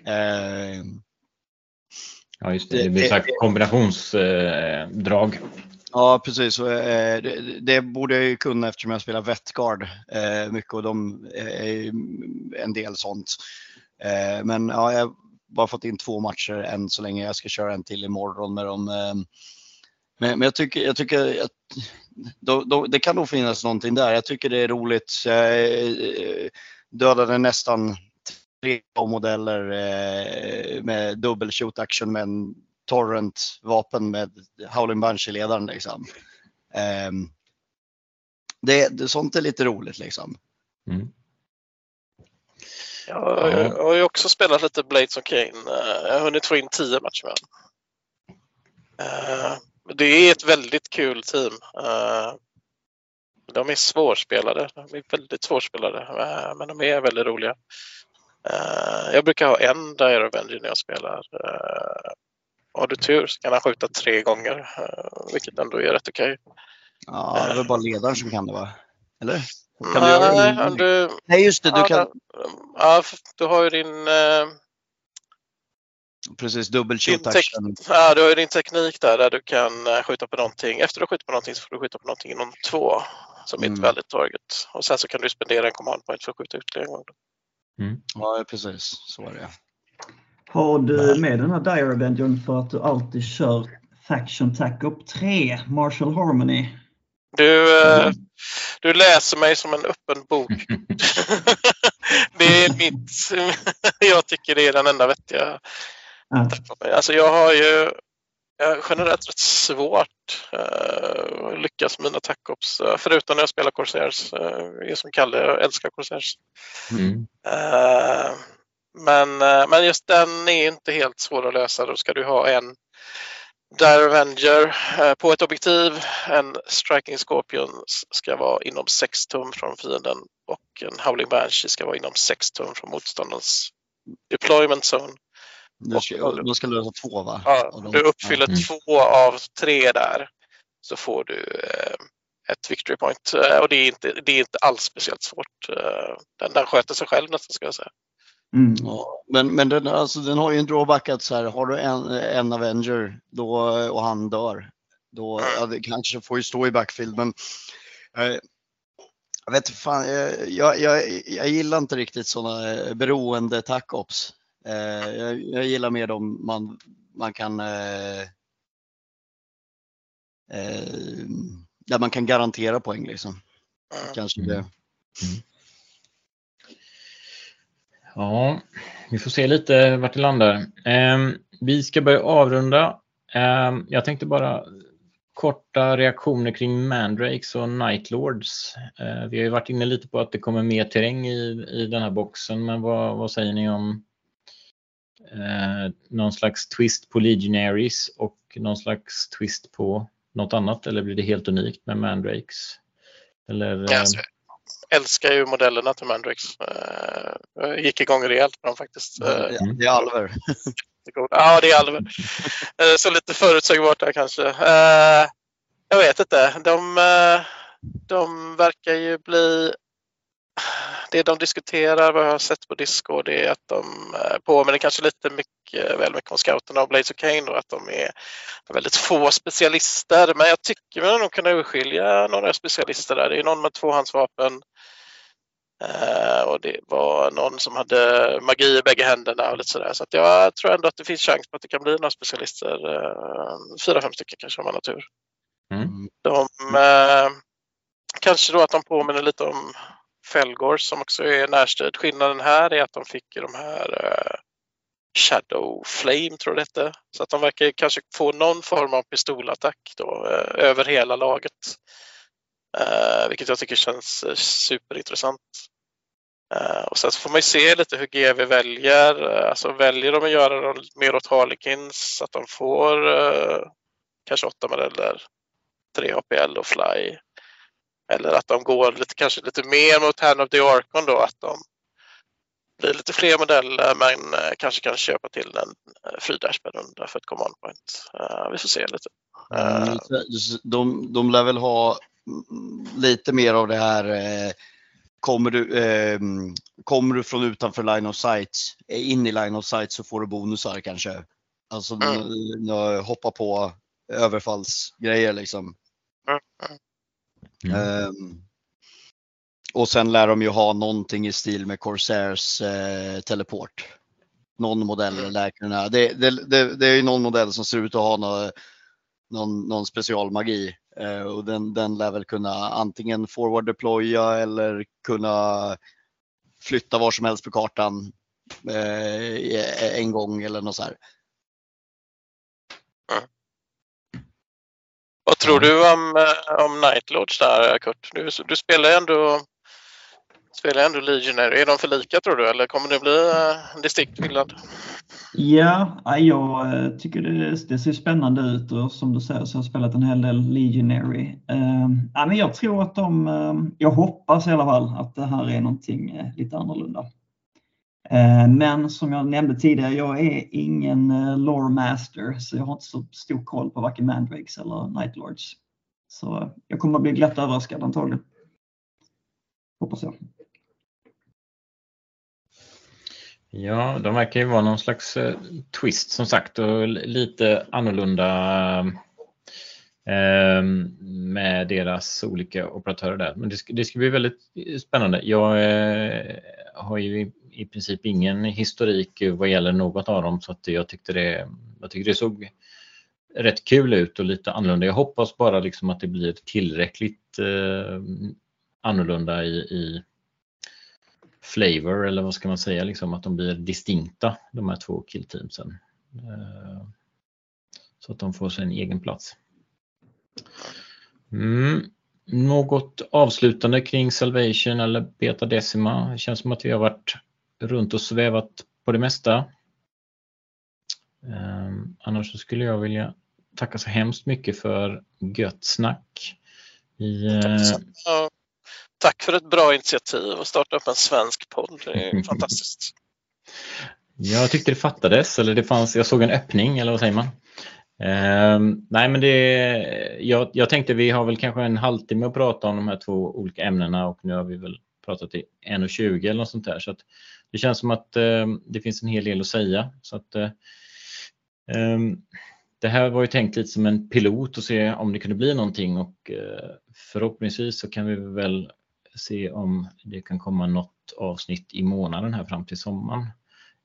Eh, Ja, just det. Det blir det, kombinationsdrag. Eh, ja, precis. Eh, det, det, borde jag ju kunna eftersom jag spelar Vetgard eh, mycket och de är en del sånt. Eh, men ja, jag har bara fått in två matcher än så länge. Jag ska köra en till imorgon med dem. Men, men jag tycker, jag tycker att då, då, det kan nog finnas någonting där. Jag tycker det är roligt. Jag eh, dödade nästan tre modeller eh, med dubbel shoot action med en torrent vapen med Howling Banshee-ledaren. Liksom. Eh, det, det, sånt är lite roligt liksom. Mm. Ja, jag, jag har ju också spelat lite Blades of Kane. Eh, jag har hunnit få in tio matcher med honom. Eh, det är ett väldigt kul team. Eh, de är svårspelade. De är väldigt svårspelade, men de är väldigt roliga. Uh, jag brukar ha en Dire Avenger när jag spelar. Har du tur så kan han skjuta tre gånger, vilket ändå är rätt okej. Okay. Ja, det är väl bara ledaren som kan det va? Eller? Kan nej, du, du, nej, just det. Du, kan... ja, du har ju din... Precis, dubbel shoot action. Ja, du har ju din teknik där, där du kan skjuta på någonting. Efter du skjutit på någonting så får du skjuta på någonting inom två som mm. är ett väldigt target. Och sen så kan du spendera en command point för att skjuta ytterligare en gång. Mm. Ja, precis. Så var det. Har du med den här Dire Avengern för att du alltid kör Faction Tack-Up 3, Marshall Harmony? Du, mm. du läser mig som en öppen bok. det är mitt... jag tycker det är den enda vettiga. Mm. Alltså jag har ju jag har generellt rätt svårt uh, att lyckas med mina tackops. Uh, förutom när jag spelar Corsairs. Uh, som Kalle, jag älskar Corsairs. Mm. Uh, men, men just den är inte helt svår att lösa. Då ska du ha en Dire Avenger på ett objektiv. En Striking Scorpion ska vara inom 6 tum från fienden och en Howling Banshee ska vara inom 6 tum från motståndarens deployment zone. Du ska, de ska lösa två va? Ja, du uppfyller mm. två av tre där så får du eh, ett victory point eh, och det är, inte, det är inte alls speciellt svårt. Eh, den, den sköter sig själv nästan ska jag säga. Mm. Ja, men men den, alltså, den har ju en drawback att så här, har du en, en Avenger då, och han dör, då ja, det kanske får ju stå i backfield. Men, eh, jag vet fan, jag, jag, jag, jag gillar inte riktigt sådana beroende tack-ops. Eh, jag, jag, gillar mer de man, man kan eh, eh, där man kan garantera poäng liksom. Kanske det. Mm. mm. Ja, vi får se lite vart det landar. Eh, vi ska börja avrunda. Eh, jag tänkte bara korta reaktioner kring Mandrakes och Nightlords. Eh, vi har ju varit inne lite på att det kommer mer terräng i, i den här boxen, men vad, vad säger ni om eh, någon slags twist på Legionaries och någon slags twist på något annat eller blir det helt unikt med Mandrakes? Eller, ja, alltså, älskar ju modellerna till Mandrix. Jag gick igång rejält på dem faktiskt. Det är Alver. Ja, det är Alver. Så lite förutsägbart där kanske. Jag vet inte. De, de verkar ju bli det de diskuterar, vad jag har sett på Discord, det är att de påminner kanske lite mycket, väl mycket om scouterna och Blades of Kane och att de är väldigt få specialister. Men jag tycker man nog kunna urskilja några specialister där. Det är någon med tvåhandsvapen och det var någon som hade magi i bägge händerna och lite sådär. Så att jag tror ändå att det finns chans på att det kan bli några specialister. Fyra, fem stycken kanske om man har tur. Mm. De, kanske då att de påminner lite om Felgors som också är närstrid. Skillnaden här är att de fick de här uh, Shadow Flame tror jag det hette. Så att de verkar kanske få någon form av pistolattack då, uh, över hela laget. Uh, vilket jag tycker känns superintressant. och sen så får man ju se lite hur GV väljer. Alltså väljer de att göra dem mer åt Harlequins så att de får kanske åtta modeller, tre APL och Fly eller att de går lite, kanske lite mer mot Hand of the Archon då, att de blir lite fler modeller men eh, kanske kan köpa till en eh, fri dashpad för ett command point. Uh, vi får se lite. Uh, de, de lär väl ha lite mer av det här Kommer du, eh, kommer du från utanför line of sight, in i line of sight så får du bonusar kanske. Alltså mm. hoppa på överfallsgrejer liksom. Mm. Mm. Um, och sen lär de ju ha någonting i stil med Corsairs eh, teleport. Någon modell mm. lär kunna, det, det, det, det, är ju någon modell som ser ut att ha någon, någon, någon specialmagi eh, och den, den lär väl kunna antingen forward deploya eller kunna flytta var som helst på kartan eh, en gång eller något så här. Vad tror du om, eh, om Nightlords där Kurt? Du, du spelar ändå spelar ändå Legionary. Är de för lika tror du eller kommer det bli eh, skillnad? Ja, jag eh, tycker det, det, ser spännande ut och som du säger så har jag spelat en hel del Legionary. Ja, men jag tror att de, jag hoppas i alla fall att det här är någonting lite annorlunda. Eh, men som jag nämnde tidigare, jag är ingen eh, lore master så jag har inte så stor koll på varken Mandrakes eller Nightlords. Så jag kommer att bli glatt överraskad antagligen. Hoppas jag. Ja, de verkar ju vara någon slags eh, twist som sagt och lite annorlunda eh, med deras olika operatörer där. Men det ska, det ska bli väldigt spännande. Jag har ju i princip ingen historik vad gäller något av dem så att jag tyckte det, jag tyckte det såg rätt kul ut och lite annorlunda. Jag hoppas bara liksom att det blir tillräckligt eh, annorlunda i, i flavor eller vad ska man säga, liksom att de blir distinkta de här två killteamsen. Eh, så att de får sin egen plats. Mm. Något avslutande kring Salvation eller Beta Decima? Det känns som att vi har varit runt och svävat på det mesta. Um, annars så skulle jag vilja tacka så hemskt mycket för gött snack. I, uh... Tack för ett bra initiativ att starta upp en svensk podd. Det är fantastiskt. Jag tyckte det fattades, eller det fanns, jag såg en öppning, eller vad säger man? Um, nej men det, jag, jag tänkte vi har väl kanske en halvtimme att prata om de här två olika ämnena och nu har vi väl pratat i 1.20 eller något sånt där. Så det känns som att eh, det finns en hel del att säga. Så att, eh, ehm, det här var ju tänkt lite som en pilot och se om det kunde bli någonting och eh, förhoppningsvis så kan vi väl se om det kan komma något avsnitt i månaden här fram till sommaren.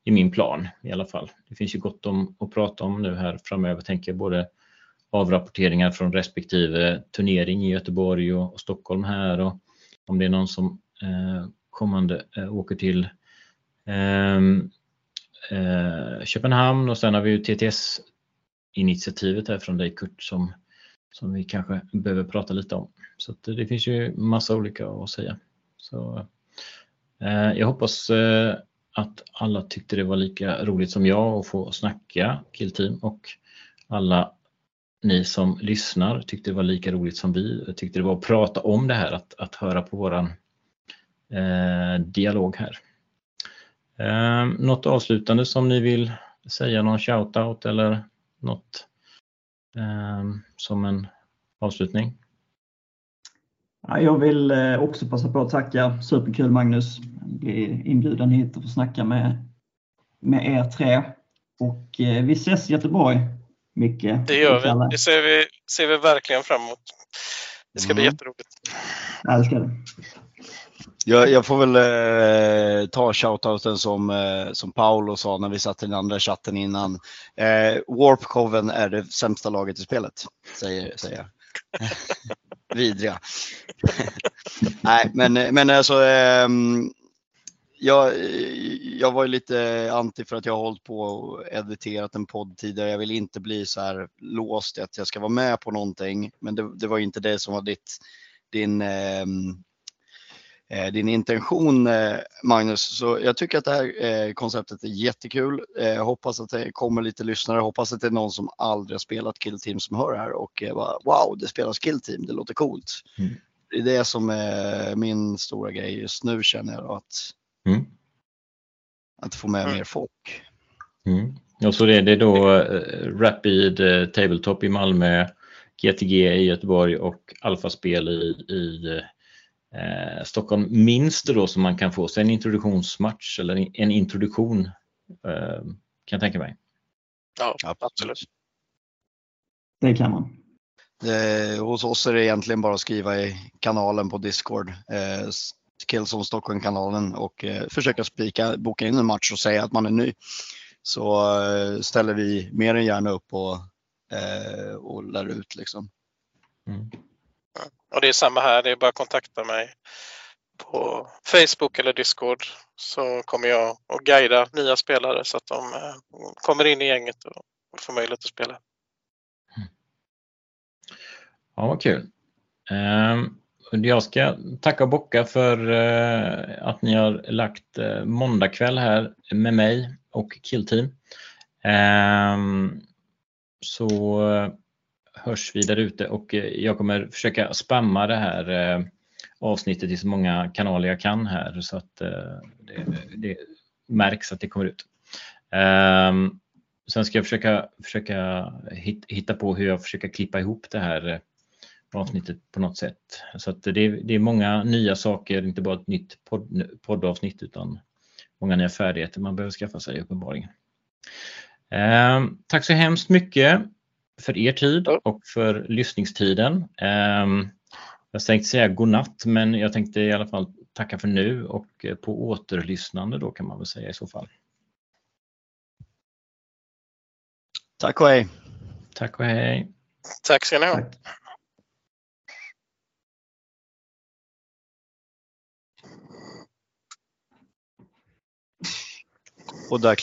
I min plan i alla fall. Det finns ju gott om att prata om nu här framöver tänker jag både avrapporteringar från respektive turnering i Göteborg och, och Stockholm här och om det är någon som eh, kommande eh, åker till eh, Ehm, eh, Köpenhamn och sen har vi ju TTS-initiativet här från dig Kurt som, som vi kanske behöver prata lite om. Så det finns ju massa olika att säga. Så, eh, jag hoppas eh, att alla tyckte det var lika roligt som jag att få snacka Killteam och alla ni som lyssnar tyckte det var lika roligt som vi tyckte det var att prata om det här, att, att höra på våran eh, dialog här. Eh, något avslutande som ni vill säga, någon shout-out eller något eh, som en avslutning? Ja, jag vill eh, också passa på att tacka. Superkul Magnus. Bli inbjuden hit och få snacka med, med er tre. Och eh, vi ses i Göteborg, Micke. Det gör vi. Det ser vi, ser vi verkligen fram emot. Det ska bli jätteroligt. Ja, det ska det. Jag, jag får väl eh, ta shoutouten som, eh, som Paolo sa när vi satt i den andra chatten innan. Eh, Warpcoven är det sämsta laget i spelet, säger, säger jag. Vidriga. Nej, men, men alltså. Eh, jag, jag var ju lite anti för att jag har hållit på och editerat en podd tidigare. Jag vill inte bli så här låst att jag ska vara med på någonting. Men det, det var inte det som var ditt, din eh, din intention eh, Magnus. Så jag tycker att det här eh, konceptet är jättekul. Jag hoppas att det kommer lite lyssnare. Jag hoppas att det är någon som aldrig har spelat Kill Team som hör det här och bara, wow, det spelas Kill Team, det låter coolt. Mm. Det är det som är min stora grej just nu känner jag att, mm. att få med mm. mer folk. Mm. Och så är det då Rapid Tabletop i Malmö, GTG i Göteborg och Alfaspel i, i eh, Stockholm minst då som man kan få sig en introduktionsmatch eller en introduktion eh, kan jag tänka mig. Ja, absolut. Det kan man. Eh, hos oss är det egentligen bara att skriva i kanalen på Discord, eh, Skillzone Stockholm-kanalen och eh, försöka spika, boka in en match och säga att man är ny. Så eh, ställer vi mer än gärna upp och, eh, och lär ut liksom. Mm. Och det är samma här, det är bara att kontakta mig på Facebook eller Discord så kommer jag att guida nya spelare så att de eh, kommer in i gänget och får möjlighet att spela. Ja, vad kul. Ehm, jag ska tacka och bocka för eh, att ni har lagt eh, måndagkväll här med mig och Killteam. Ehm, så hörs vi där ute och eh, jag kommer försöka spamma det här eh, avsnittet i så många kanaler jag kan här så att eh, det, det märks att det kommer ut. Ehm, sen ska jag försöka, försöka hitta på hur jag försöker klippa ihop det här avsnittet på något sätt. Så att det, det är många nya saker, inte bara ett nytt podd, poddavsnitt utan många nya färdigheter man behöver skaffa sig uppenbarligen. Eh, tack så hemskt mycket för er tid och för lyssningstiden. Ehm, jag tänkte säga godnatt men jag tänkte i alla fall tacka för nu och eh, på återlyssnande då kan man väl säga i så fall. Tack och hej. Tack och hej. Tack ska ni ha. Och där